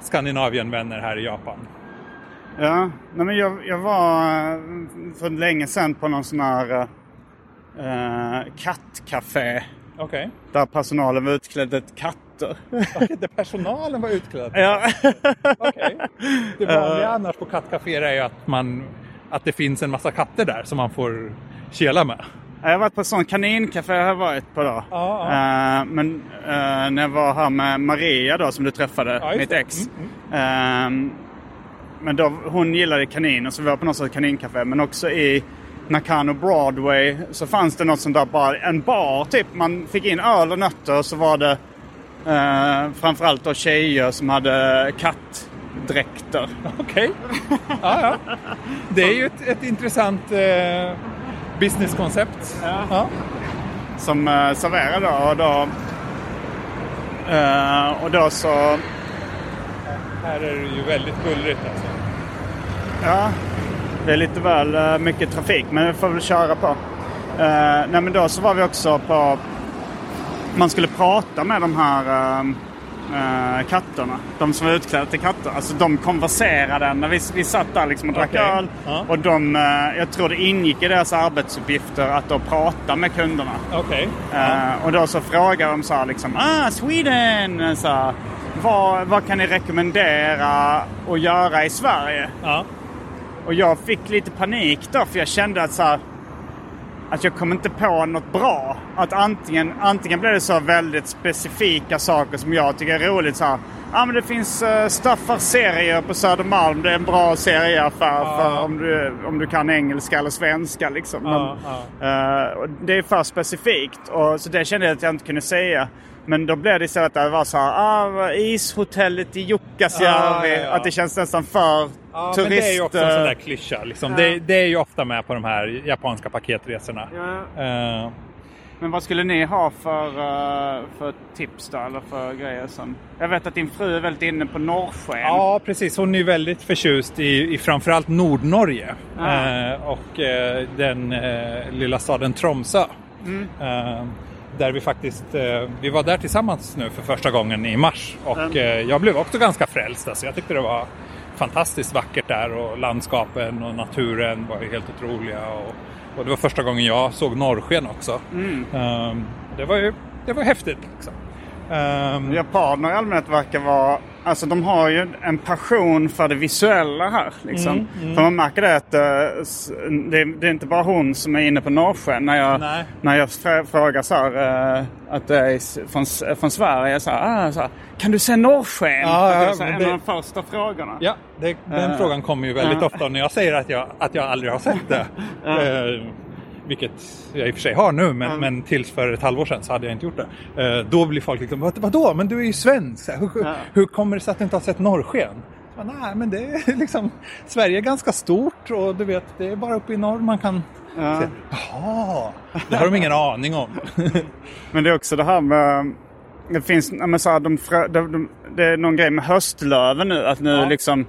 Skandinavienvänner här i Japan. Ja, nej men jag, jag var eh, för länge sedan på någon sån här uh, kattcafé. Okej. Där personalen var utklädd till katter. Okay. där personalen var utklädd? ja. Okej. Det vanliga annars på kattcaféer är ju att, man, att det finns en massa katter där som man får kela med. Jag har varit på sån kanincafé har jag varit på då. Ja, Eh, men eh, när jag var här med Maria då som du träffade, Ja, mitt ex. Eh, men då, hon gillade kaniner så vi var på något sorts kanincafé. Men också i Nakano Broadway så fanns det något sånt där bara, en bar typ. Man fick in öl och nötter och så var det eh, framförallt då tjejer som hade kattdräkter. Okej. Ja, ja. Det är ju ett, ett intressant eh, businesskoncept. Ja. Ja. som uh, serverade då. Och då, eh, och då så... Här är det ju väldigt bullrigt alltså. Ja, det är lite väl eh, mycket trafik men vi får väl köra på. Uh, nej men då så var vi också på... Man skulle prata med de här eh, katterna. De som var utklädda till katter. Alltså de konverserade när vi, vi satt där liksom och drack Okej. öl. Ja. Och de, eh, jag tror det ingick i deras arbetsuppgifter att då prata med kunderna. Okej. Eh, och då så frågar de så här liksom, ah Sweden! Så här, vad, vad kan ni rekommendera att göra i Sverige? Ja. Och jag fick lite panik då för jag kände att så här, att jag kom inte på något bra. Att antingen, antingen blev det så väldigt specifika saker som jag tycker är roligt. Så här, ah, men det finns uh, Staffars serier på Södermalm. Det är en bra serieaffär för om du, om du kan engelska eller svenska. Liksom. Ja, Men, eh, det är för specifikt. Och, så det kände jag att jag inte kunde säga. Men då blev det istället att det var så här, ah, ishotellet i Jukkasjärvi. Ja, ja, ja. Att det känns nästan för Ja, turist... men det är ju också en sån eh, där klyscha. Liksom. Det, det är ju ofta med på de här japanska paketresorna. Eh, Men vad skulle ni ha för, eh, för tips då? Eller för grejer som... Jag vet att din fru är väldigt inne på norrsken. Ja, precis. Hon är ju väldigt förtjust i, i framförallt Nordnorge Ah. eh, och eh, den eh, lilla staden Tromsö. Mm. Där vi faktiskt, eh, vi var där tillsammans nu för första gången i mars och Mm. eh, jag blev också ganska frälst. Alltså, jag tyckte det var fantastiskt vackert där och landskapen och naturen var ju helt otroliga. Och, och det var första gången jag såg norrsken också. Mm. Eh, det var ju det var häftigt. Liksom. Eh, Japaner i allmänhet verkar vara... Alltså de har ju en passion för det visuella här. Liksom. Mm, För man märker det att eh, det, det är inte bara hon som är inne på norrsken. När jag, Nej. när jag frågar så här, eh, att det är från, från Sverige. Så här, ah, så här, kan du se norrsken? Ja, det är en det- av de första frågorna. Ja, det, den Eh, frågan kommer ju väldigt ja. ofta när jag säger att jag, att jag aldrig har sett det. Eh, vilket jag i och för sig har nu, men, men tills för ett halvår sedan så hade jag inte gjort det. Eh, då blir folk liksom, "Vad- vadå, men du är ju svensk. Hur, Ja. hur kommer det sig att du inte har sett norrsken? Nej, men det är liksom, Sverige är ganska stort och du vet, det är bara uppe i norr man kan Ja. se. Jaha, det har de ingen aning om. Men det är också det här med... det finns, ja, men så här, de, de, de, det är någon grej med höstlöven nu. Att nu liksom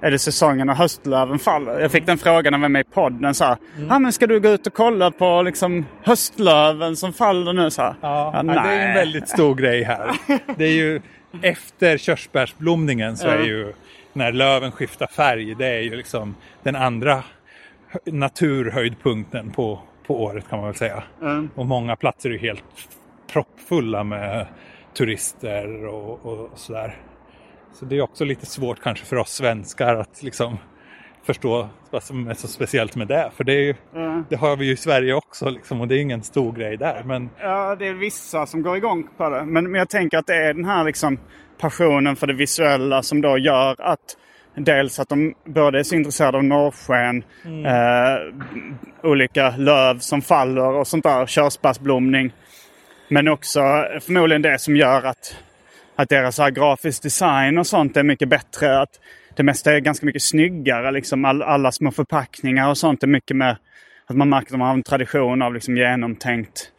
är det säsongen när höstlöven faller. Jag fick den frågan av en med i podden. Så här, Mm. ah, men ska du gå ut och kolla på liksom, höstlöven som faller nu? Så här. Ja, Ja, nej. det är en väldigt stor grej här. Det är ju efter körsbärsblomningen så är ju när löven skiftar färg. Det är ju liksom den andra hö- naturhöjdpunkten på, på året kan man väl säga. Och många platser är helt proppfulla med turister och, och sådär. Så det är också lite svårt kanske för oss svenskar att liksom förstå vad som är så speciellt med det. För det, är ju, det har vi ju i Sverige också liksom, och det är ingen stor grej där. Men Ja, det är vissa som går igång på det. Men, men jag tänker att det är den här liksom passionen för det visuella som då gör att dels att de både är så intresserade av norrsken, eh, olika löv som faller och sånt där, körsbärsblomning. Men också förmodligen det som gör att, att deras så här grafisk design och sånt är mycket bättre. Att det mesta är ganska mycket snyggare. Liksom all, alla små förpackningar och sånt är mycket mer... Att man märker att de har en tradition av liksom genomtänkt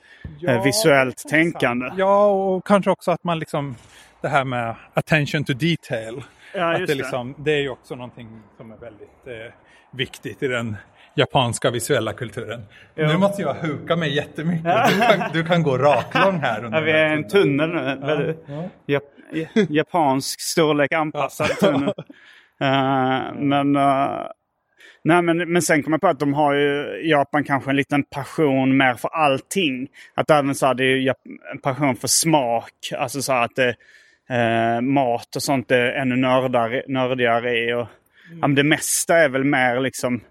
eh, visuellt tänkande. Ja, och kanske också att man liksom det här med attention to detail. Ja, att det. liksom, det är ju också någonting som är väldigt eh, viktigt i den japanska visuella kulturen. Nu måste jag huka mig jättemycket. Du kan, du kan gå raklång här. under Ja, vi är här en tunnel nu. Väldigt Jap- japansk storlek anpassad tunnel. Eh, men, eh, nej, men, men sen kommer jag på att de har ju i Japan kanske en liten passion mer för allting. Att även så här, det är en passion för smak. Alltså så här att det, eh, mat och sånt är ännu nördare, nördigare i. Och, ja, men det mesta är väl mer liksom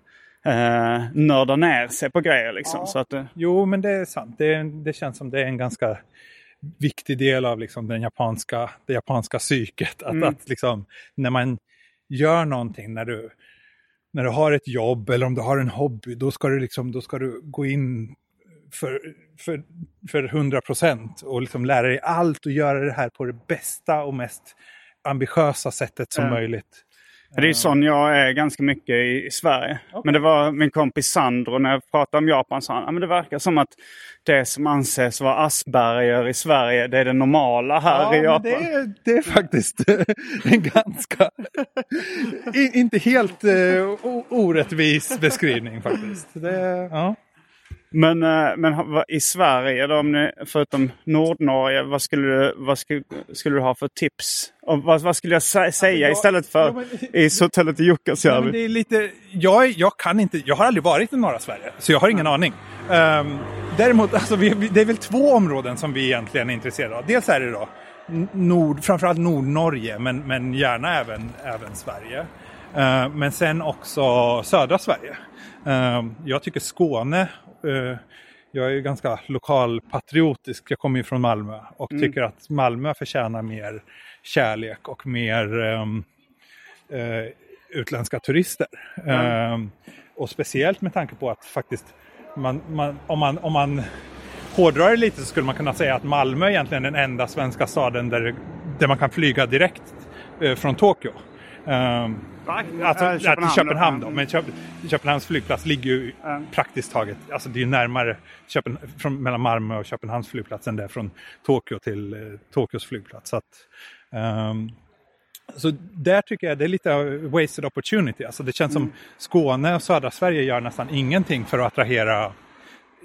eh, nörda ner sig på grejer liksom. Så att, eh, Jo, men det är sant. Det, det känns som det är en ganska viktig del av liksom den japanska, det japanska psyket. Att, att liksom, när man gör någonting, när du, när du har ett jobb eller om du har en hobby, då ska du, liksom, då ska du gå in för, för, för 100 procent och liksom lära dig allt och göra det här på det bästa och mest ambitiösa sättet som Ja. möjligt. Det är ju sån jag är ganska mycket i, i Sverige. Men det var min kompis Sandro, när jag pratade om Japan, sa han att det verkar som att det som anses vara Asperger i Sverige, det är det normala här i Ja, Japan. men det, är, det är faktiskt en ganska, i, inte helt eh, o- orättvis beskrivning faktiskt. Det, ja. Men, eh, men i Sverige, då, om ni, förutom Nordnorge, vad skulle du, vad skulle, skulle du ha för tips? Och vad, vad skulle jag sä- säga jag- istället för Ja, men- ishotellet i Jukkasjärvi? det är lite, jag, jag kan inte, jag har aldrig varit i norra Sverige, så jag har ingen aning. Um, däremot, alltså, vi, det är väl två områden som vi egentligen är intresserade av. Dels är det då nord, framförallt Nordnorge, men, men gärna även, även Sverige. Uh, men sen också södra Sverige. Um, jag tycker Skåne, uh, jag är ju ganska lokalpatriotisk, jag kommer ju från Malmö och tycker att Malmö förtjänar mer kärlek och mer um, eh, utländska turister. Ehm, och speciellt med tanke på att faktiskt, man, man, om, man, om man hårdrar det lite så skulle man kunna säga att Malmö är egentligen den enda svenska staden där, där man kan flyga direkt eh, från Tokyo. Ehm, alltså, Äh, ja, till Köpenhamn Köpenhamn då. men Köp, Köpenhamns flygplats ligger ju praktiskt taget, alltså det är ju närmare Köpen, från, mellan Malmö och Köpenhamns flygplats än det är från Tokyo till eh, Tokyos flygplats. Så att, ehm, så där tycker jag det är lite wasted opportunity. Alltså det känns som Skåne och södra Sverige gör nästan ingenting för att attrahera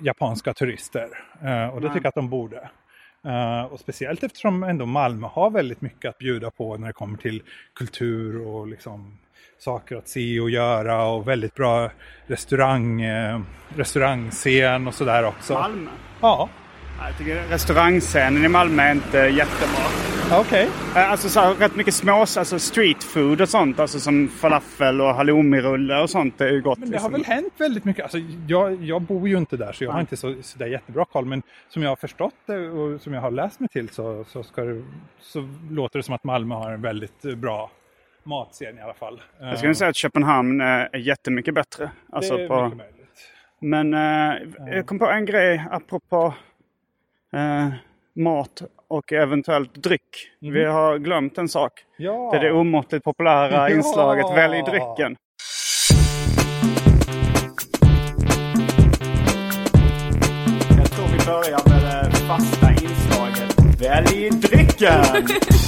japanska turister. Eh, och det tycker jag att de borde. Eh, och speciellt eftersom ändå Malmö har väldigt mycket att bjuda på när det kommer till kultur och liksom saker att se och göra och väldigt bra restaurang, eh, restaurangscen och sådär också. Malmö? Ja, Jag tycker restaurangscenen i Malmö är inte jättebra. okej. Eh, Alltså så här, rätt mycket små, alltså street food och sånt. Alltså som falafel och halloumirulle och sånt är ju gott. Men det har liksom. väl hänt väldigt mycket. Alltså, jag, jag bor ju inte där så jag har inte så, så där jättebra koll. Men som jag har förstått det och som jag har läst mig till så, så, ska det, så låter det som att Malmö har en väldigt bra matscen i alla fall. Jag skulle säga att Köpenhamn eh, är jättemycket bättre. Alltså det är på, mycket möjligt. men eh, jag kom på en grej apropå eh, mat och eventuellt dryck. Vi har glömt en sak. Ja. Det är det omåttligt populära Ja. inslaget Välj drycken. Jag tror vi börjar med det fasta inslaget Välj drycken!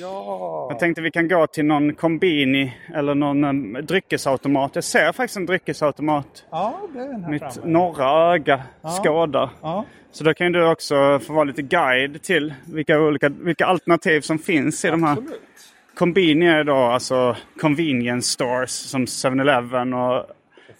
Ja. Jag tänkte vi kan gå till någon kombini eller någon um, dryckesautomat. Jag ser faktiskt en dryckesautomat. Ja, det är den här Mitt framme. norra öga skådar. Ja. Så då kan du också få vara lite guide till vilka, olika, vilka alternativ som finns i de här. Absolut. Kombini är då alltså convenience stores som 7-Eleven och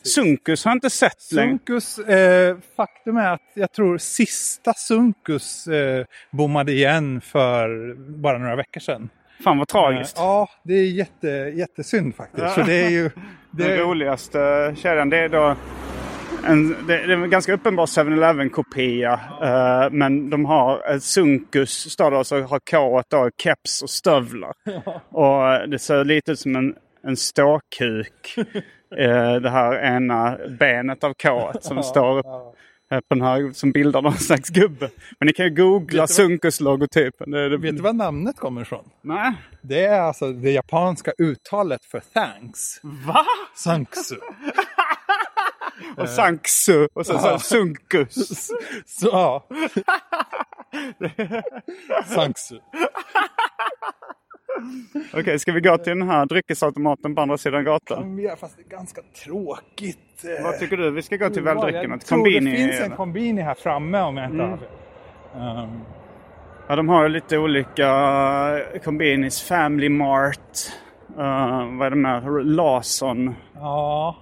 Sunkus har jag inte sett längre. Sunkus, eh, faktum är att jag tror sista Sunkus eh, bommade igen för bara några veckor sedan. Fan vad tragiskt. Ja, det är jätte, jättesynd faktiskt. För det är ju... Det Den roligaste kedjan det är då en, det, det är en ganska uppenbar 7-Eleven kopia. eh, men de har ett Sunkus står det och så har K då keps och stövlar. Och eh, det ser lite ut som en, en ståkuk. eh, det här ena benet av K som står upp eh, på den här som bildar någon slags gubbe. Men ni kan ju googla Sunkus-logotypen. Det, det, vet du var namnet kommer ifrån? Nej. Det är alltså det japanska uttalet för thanks. Va? Sanksu. Och Sanksu och sen så Sunkus. Så, ja. Sanksu. Okej, ska vi gå till den här dryckesautomaten på andra sidan gatan? Ja, fast det är ganska tråkigt. eh. Vad tycker du? Vi ska gå till väldrycken. Jag tror det finns en kombini här framme om jag inte Mm. har. Um, Ja, de har ju lite olika kombinis. Family Mart. Uh, vad är det med? Lawson. ja,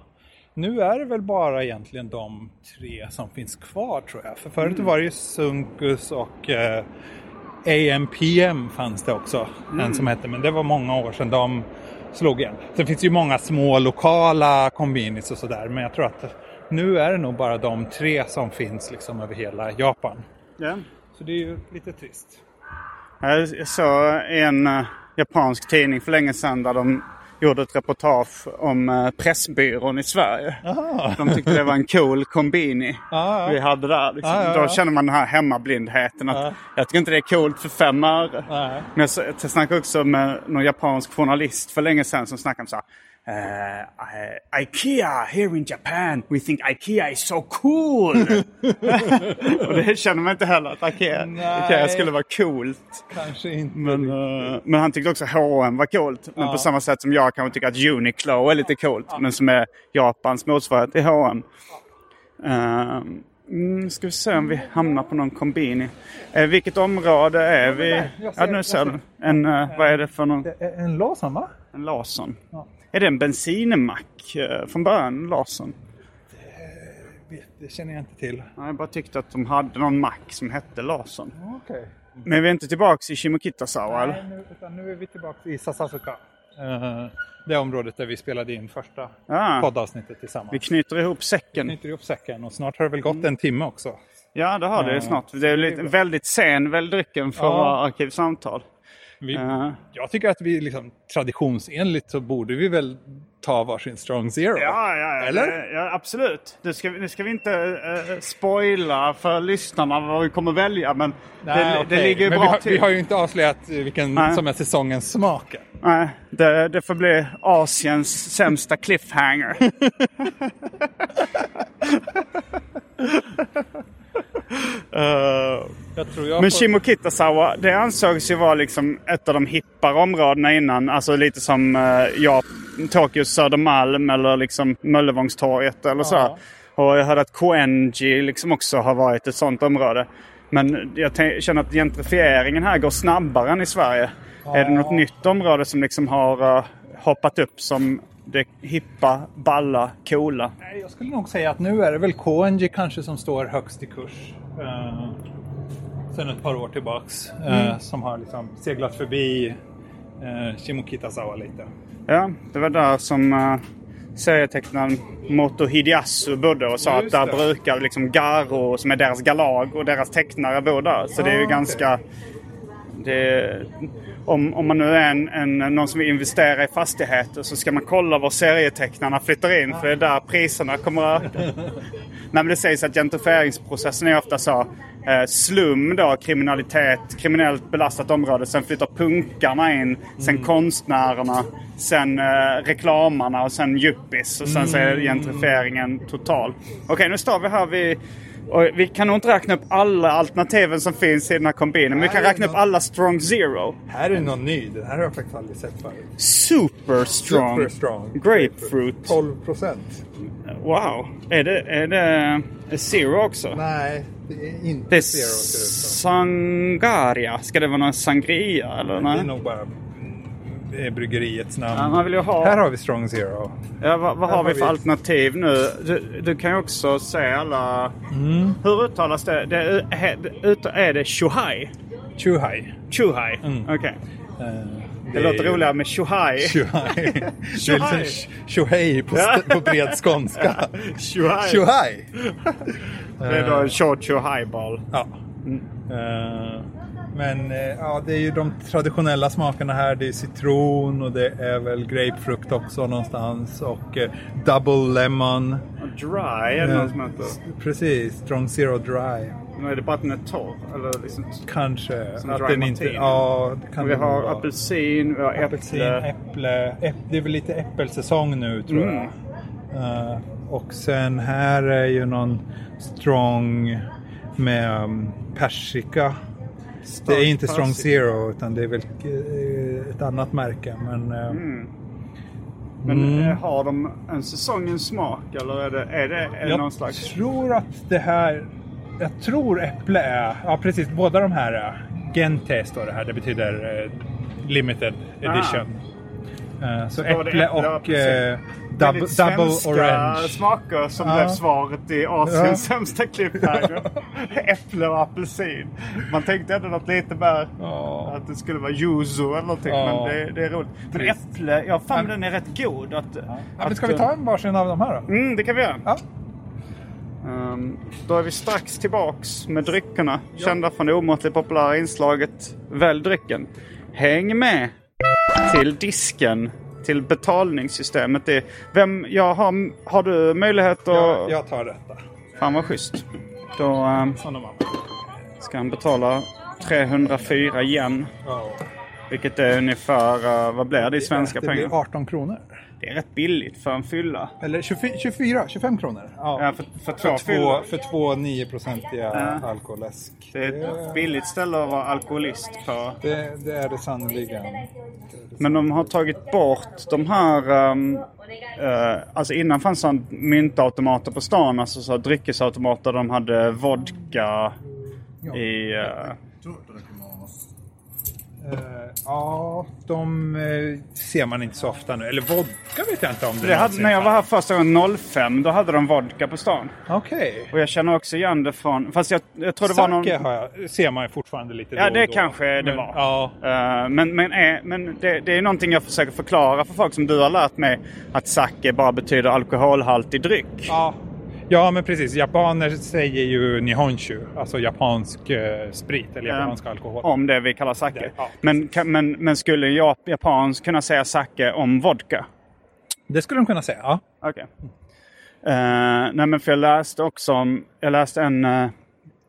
nu är det väl bara egentligen de tre som finns kvar tror jag. För förut Mm. var det ju Sunkus och eh, AMPM fanns det också. Mm. En som hette, men det var många år sedan de slog igen. Sen finns det ju många små lokala kombinis och sådär. Men jag tror att nu är det nog bara de tre som finns liksom över hela Japan. Ja. Så det är ju lite trist. Jag såg en eh, japansk tidning för länge sedan där de gjorde ett reportage om uh, Pressbyrån i Sverige. De tyckte det var en cool kombini ja. vi hade där. Liksom. Ja. Då känner man den här hemmablindheten. Att Ja. Jag tycker inte det är coolt för fem öre. Men jag snackade också med någon japansk journalist för länge sedan som snackade om så här. Eh, I- Ikea here in Japan, we think Ikea is so cool. och det känner man inte heller att Ikea, Nej. Ikea skulle vara coolt. Kanske inte. Men, eh, men han tyckte också H&M var coolt. Men på samma sätt som jag kanske tycker att Uniqlo är lite coolt. Men som är Japans motsvarighet till H&M. Uh, mm, ska vi se om vi hamnar på någon kombini. Uh, vilket område är vi? Ja, nu ser du. En, eh, vad är det för någon? Eh, En Lawson va? En Larsson. Är det en bensinmack uh, från början, Larsson? Det känner jag inte till. Ja, Jag bara tyckte att de hade någon mack som hette Larsson. Okej. Men vi är inte tillbaks i Shimokitazawa? Nej, nu, utan nu är vi tillbaka i Sasasuka. Eh, det området där vi spelade in första Ja. poddavsnittet tillsammans. Vi knyter ihop säcken. knyter ihop säcken och snart har det väl gått en timme också. Ja, det har det ju snart. Det är lite, väldigt sen väl drycken för Ja. arkivsamtal. Vi, Ja. Jag tycker att vi liksom traditionsenligt så borde vi väl ta varsin strong zero. Ja, ja, ja, Eller? det- ja absolut. Nu ska, vi- nu ska vi inte uh, spoila för lyssnarna vad vi kommer välja, men det, det okej. ligger ju Men bra vi har, till. vi har ju inte avslöjat eh, vilken Nej. som är säsongens smak. Nej, det, det får bli Asiens sämsta cliffhanger. Eh, Jag Men Shimokitazawa, det ansågs ju vara liksom ett av de hippare områdena innan. Alltså lite som uh, ja, Tokyos Södermalm eller liksom Möllevångstorget eller så. Ja. Och jag hörde att Koenji liksom också har varit ett sånt område. Men jag känner att gentrifieringen här går snabbare än i Sverige. Är det något nytt område som liksom har eh, hoppat upp som det hippa, balla, coola? Jag skulle nog säga att nu är det väl KNG kanske som står högst i kurs. Eh, sen ett par år tillbaks. eh, Mm. Som har liksom seglat förbi eh, Shimokitazawa lite. Ja, det var där som uh, serietecknaren Moto Hideyasu bodde och sa Just att där det. brukar liksom Garo, som är deras galag och deras tecknare, bo där. Så det är ju Ah, okej. ganska... Det, om, om man nu är en, en, någon som vill investera i fastigheter så ska man kolla var serietecknarna flyttar in för det är där priserna kommer att öka. Nej, men det sägs att gentrifieringsprocessen är ofta så. Eh, slum då, kriminalitet, kriminellt belastat område. Sen flyttar punkarna in. Sen konstnärerna. Sen eh, reklamarna och sen yuppies. Och sen så är gentrifieringen total. Okej, nu står vi här vid Och vi kan nog inte räkna upp alla alternativen som finns i den här kombinen. Men vi kan Nej, räkna upp någon- alla Strong Zero. Här är någon ny. Den här har jag faktiskt aldrig sett förut. Super Strong. Super strong. Grapefruit. 12 procent. Wow. Är det, är det Zero också? Nej, det är inte Det är zero. Sangaria. Ska det vara någon sangria eller? Det är Nej? nog bara eh, bryggeriets namn. Ja, man vill ju ha... Här har vi strong zero. Ja, vad, vad har vi för vi- alternativ nu? Du, du kan ju också se alla... Mm. Hur uttalas det? det är, är det Shuhai? Chuhai. Chuhai? Mm. Okej. Eh, Det, låter roligare med. Chuhai. Det är Chuhai. lite Tjohej på, på bred skånska. Shuhai. Tjohaj! Det är då en short Shuhai ball. Ja. Eh, men eh, ja, det är ju de traditionella smakerna här. Det är citron och det är väl grapefrukt också någonstans. Och eh, double lemon. Dry är det någon som heter. Precis, strong zero dry. Nu är det bara att den är torr. Eller liksom, Kanske. Att den inte... Ja, kan vi har vara. apelsin, vi har Apelsin, äpple. äpple. äpp- Det är väl lite äppelsäsong nu tror Mm. jag. Eh, och sen här är ju någon strong med um, persika. Det är inte strong zero utan det är väl eh, ett annat märke. Men eh, Men Mm. eh, har de en säsongens smak eller är det, är det, är det någon jag slags... tror att det här... Jag tror äpple är... Ja precis, båda de här är... Gente står det här, det betyder limited edition. Eh, så äpple äpple och och eh, Väldigt double orange. smaker som Ja. blev svaret i Asiens Ja. sämsta cliffhanger. Äpple och apelsin. Man tänkte ändå något lite mer Ja. att det skulle vara yuzu eller någonting. Ja. Men det, det är roligt. Men Trist. äpple, ja fan den är rätt god. Att, Ja, att, men ska vi ta en varsin av de här då? Mm, det kan vi göra. Ja. Ehm, då är vi strax tillbaks med dryckerna. Kända från det omåttligt populära inslaget Välj drycken. Häng med till disken, till betalningssystemet. Det, vem, jag har, har du möjlighet att... Jag, jag tar detta. Fan vad schysst. Då har. ska han betala 304 yen. Ja. Vilket är ungefär, eh, vad blir det i svenska det pengar? blir 18 kronor. Det är rätt billigt för en fylla. Eller 24, 24 25 kronor. Ja. Ja, för, för två För två, fyllor. för två 9-procentiga Ja. alkoläsk. Det är ett billigt ställe att vara alkoholist på. Det, det är det sannoliken. Men de har tagit bort de här... Um, eh, alltså innan fanns det myntautomater på stan. Alltså så dryckesautomater. De hade vodka i... Eh, ja, de eh, ser man inte så ofta nu. Eller vodka vet jag inte om det, det hade, när jag var här första gången 05, då hade de vodka på stan. Okej. Och jag känner också igen det från... Fast jag, jag tror det var någon... Sake har jag, ser man ju fortfarande lite Ja, då det och då. kanske det Men, var. Ja, Eh, men men, är, men det, det är någonting jag försöker förklara för folk som du har lärt mig. Att sake bara betyder alkoholhaltig dryck. ja. Ja, men precis. Japaner säger ju nihonshu, alltså japansk eh, sprit eller japansk alkohol. Om det vi kallar sake. Det, ja, men, kan, men, men skulle en jap- japans kunna säga sake om vodka? Det skulle de kunna säga, ja. Okej. Eh, nej men för jag läste också om, jag läste en, eh,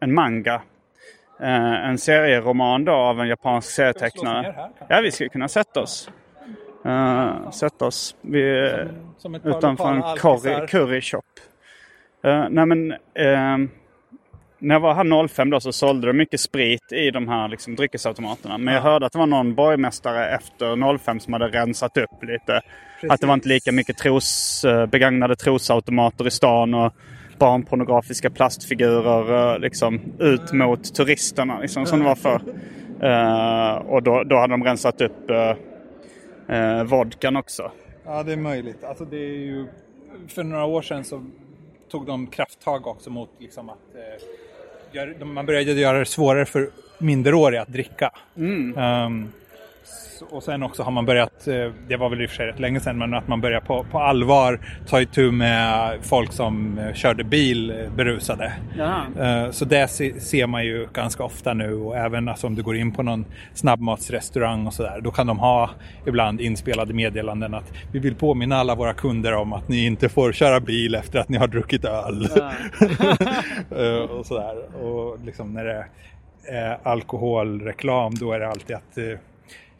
en manga. Eh, en serieroman då av en japansk serietecknare. Ja, vi skulle kunna sätta oss. Uh, sätta oss vid, Som ett par utanför en curry, curry shop. Uh, nej men, ehm, när jag var här 05 då så sålde de mycket sprit i de här liksom, dryckesautomaterna. Men jag hörde att det var någon borgmästare efter 05 som hade rensat upp lite. Att det var inte lika mycket tros, eh, begagnade trosautomater i stan och barnpornografiska plastfigurer eh, liksom, ut mot turisterna liksom, som det var förr. Eh, och då, då hade de rensat upp uh, vodkan också. Ja, det är möjligt. Alltså det är ju... För några år sedan så tog de krafttag också mot liksom att... Eh, man började göra det svårare för minderåriga att dricka. Ehm, så- och sen också har man börjat, eh, det var väl i och för sig rätt länge sedan, men att man börjar på, på allvar ta itu med folk som eh, körde bil eh, berusade. Eh, Så det se- ser man ju ganska ofta nu och även alltså om du går in på någon snabbmatsrestaurang och sådär. Då kan de ha ibland inspelade meddelanden att vi vill påminna alla våra kunder om att ni inte får köra bil efter att ni har druckit öl. Och sådär. Och liksom när det är alkoholreklam då är det alltid att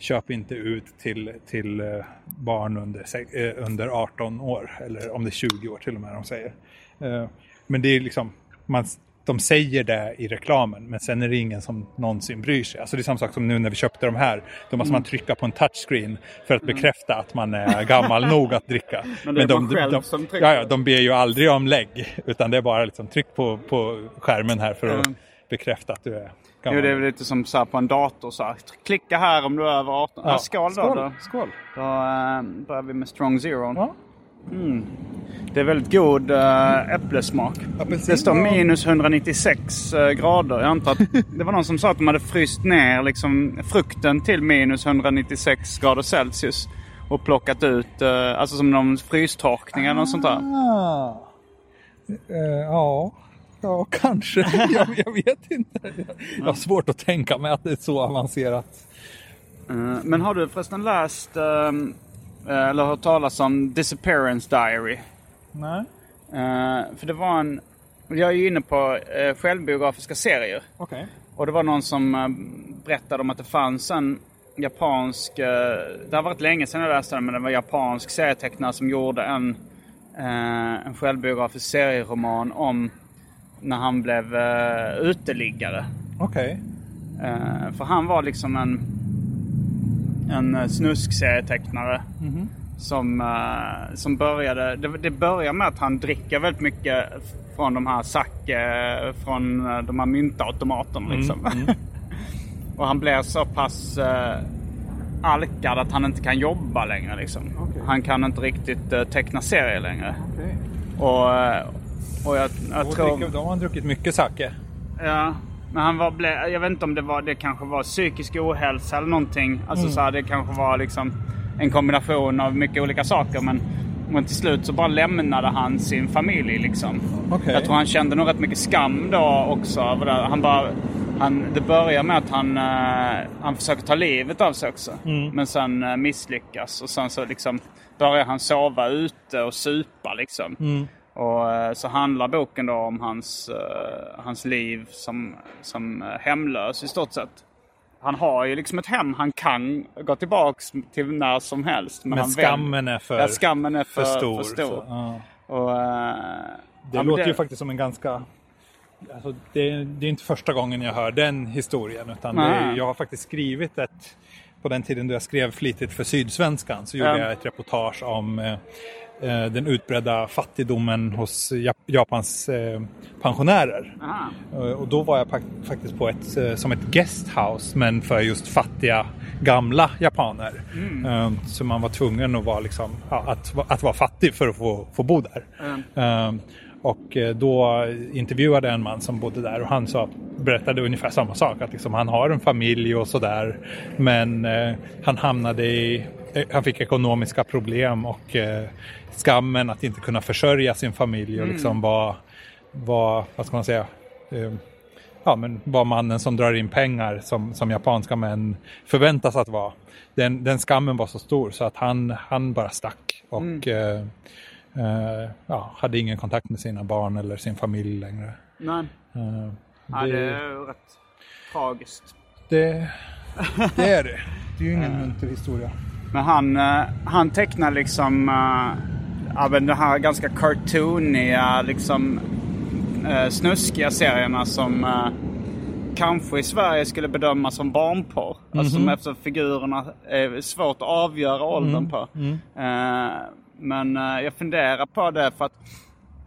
köp inte ut till, till eh, barn under, eh, under 18 år. Eller om det är 20 år till och med de säger. Eh, men det är liksom, man, de säger det i reklamen men sen är det ingen som någonsin bryr sig. Alltså det är samma sak som nu när vi köpte de här. Då måste man trycka på en touchscreen för att bekräfta att man är gammal nog att dricka. Men det är de, man själv de, som trycker. ja, ja, de ber ju aldrig om lägg utan det är bara liksom tryck på, på skärmen här för att Mm. bekräfta att du är Jo, gammal. det är väl lite som så här på en dator. Så här. Klicka här om du är över 18. Ja, skål då. Skål. Då, Skål. då äh, börjar vi med Strong Zero. Ja. Det är väldigt god äh, äpplesmak. Apelsin Det står minus 196 äh, grader. Jag antar att det var någon som sa att de hade fryst ner liksom, frukten till minus 196 grader Celsius. Och plockat ut, äh, alltså som någon frystorkning eller något sånt där. Ah. Eh, ja. Ja, kanske. jag, jag vet inte. Jag har svårt att tänka mig att det är så avancerat. Eh, Men har du förresten läst ehm, eh, eller hört talas om Disappearance Diary? Nej. Eh, för det var en... Jag är ju inne på självbiografiska serier. Okej. Och det var någon som berättade om att det fanns en japansk... det har varit länge sedan jag läste den, men det var en japansk serietecknare som gjorde en, en självbiografisk serieroman om när han blev uh, uteliggare. Okej. Eh, för han var liksom en, en snuskserietecknare. Som, eh, som började, det, det börjar med att han dricker väldigt mycket från de här sake, från de här myntautomaterna liksom. och han blir så pass uh, alkad att han inte kan jobba längre liksom. Okej. Han kan inte riktigt uh, teckna serier längre. Okej. Och, och jag, jag Då, tror... då har han druckit mycket sake. Ja, men han var, ble, jag vet inte om det var, det kanske var psykisk ohälsa eller någonting. Alltså så här, det kanske var liksom en kombination av mycket olika saker. Men, men till slut så bara lämnade han sin familj liksom. Okej. Jag tror han kände nog rätt mycket skam då också. Han bara, han, det börjar med att han, eh, han försöker ta livet av sig också. Men sen eh, misslyckas. Och sen så liksom börjar han sova ute och supa liksom. Och eh, så handlar boken då om hans, eh, hans liv som, som eh, hemlös i stort sett. Han har ju liksom ett hem han kan gå tillbaks till när som helst. Men, Men han skammen är för, ja, skammen är för, för stor. För stor. ja. Och, Det ja, låter ju faktiskt som en ganska... Alltså, det, det är inte första gången jag hör den historien. Utan det, är- jag har faktiskt skrivit ett... På den tiden då jag skrev flitigt för Sydsvenskan så gjorde Ja. jag ett reportage om den utbredda fattigdomen hos Jap- Japans eh, pensionärer. Aha. Eh, Och då var jag faktiskt på ett, eh, som ett guesthouse men för just fattiga gamla japaner. Eh, Så man var tvungen att vara, liksom, att, att vara fattig för att få, få bo där. Eh, Och eh, då intervjuade en man som bodde där och han sa, berättade ungefär samma sak. Att liksom, han har en familj och sådär. Men eh, han hamnade i, eh, han fick ekonomiska problem och eh, skammen att inte kunna försörja sin familj och liksom var, var, vad ska man säga, eh, ja, men var mannen som drar in pengar som, som japanska män förväntas att vara. Den, den skammen var så stor så att han, han bara stack och eh, eh, ja, hade ingen kontakt med sina barn eller sin familj längre. Nej. Eh, Ja, det är rätt tragiskt. det, det är det. Det är ju ingen munter historia. Men han, eh, han tecknar liksom uh, ja, men de här ganska cartooniga, liksom uh, snuskiga serierna som eh, kanske i Sverige skulle bedömas som barnporr. Alltså som efter figurerna är svårt att avgöra åldern på. Eh, men eh, jag funderar på det för att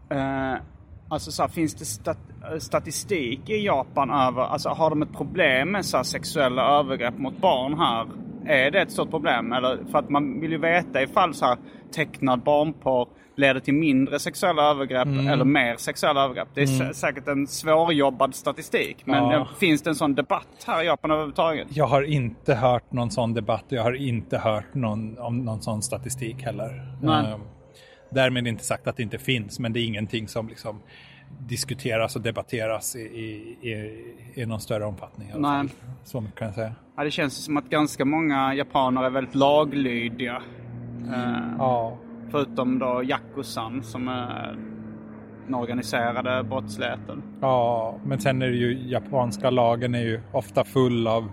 eh, Alltså så här, finns det stat statistik i Japan över, alltså har de ett problem med så här, sexuella övergrepp mot barn här? Är det ett stort problem? Eller för att man vill ju veta ifall så här, tecknad barnporr leder till mindre sexuella övergrepp eller mer sexuella övergrepp. Det är sä- säkert en svårjobbad statistik. Men Ja. finns det en sån debatt här i Japan överhuvudtaget? Jag har inte hört någon sån debatt och jag har inte hört någon, om någon sån statistik heller. Nej. Eh, Därmed inte sagt att det inte finns, men det är ingenting som liksom diskuteras och debatteras i, i, i, någon större omfattning. i Nej. Så mycket kan jag säga. Ja, det känns som att ganska många japaner är väldigt laglydiga. Eh, Ja, Förutom då Yakuzan som är den organiserade brottsligheten. ja, men sen är det ju japanska lagen är ju ofta full av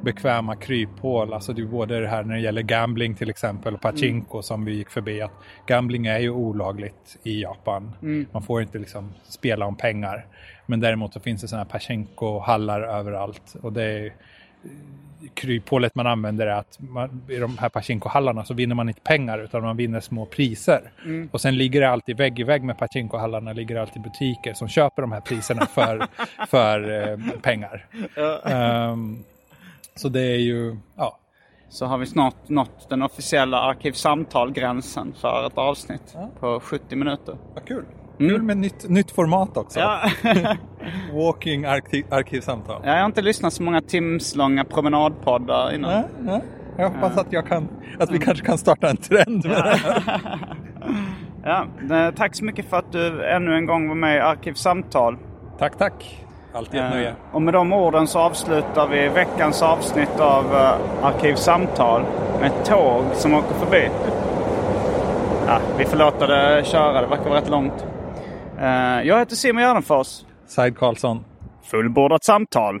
bekväma kryphål. Alltså det är både det här när det gäller gambling till exempel och pachinko som vi gick förbi. att Gambling är ju olagligt i Japan. Man får inte liksom spela om pengar. Men däremot så finns det sådana Pachinko-hallar överallt. Och det är kryphålet man använder är att man, i de här Pachinko-hallarna så vinner man inte pengar utan man vinner små priser. Mm. Och sen ligger det alltid vägg i vägg med Pachinko-hallarna ligger det alltid butiker som köper de här priserna för, för eh, pengar. Ehm, så det är ju, ja, Så har vi snart nått den officiella Arkivsamtal-gränsen för ett avsnitt på 70 minuter. vad kul. Kul med nytt, nytt format också. Ja. Walking arkiv, arkivsamtal. jag har inte lyssnat så många timslånga promenadpoddar innan. Nej, nej. Jag hoppas att, jag kan, att vi kanske kan starta en trend med det här. Ja, eh, tack så mycket för att du ännu en gång var med i Arkivsamtal. Tack, tack. Alltid ett nöje. Eh, Och med de orden så avslutar vi veckans avsnitt av eh, Arkivsamtal med ett tåg som åker förbi. Ja, vi får låta det köra, det verkar vara rätt långt. Eh, Jag heter Simon Gärdenfors. Said Karlsson. Fullbordat samtal.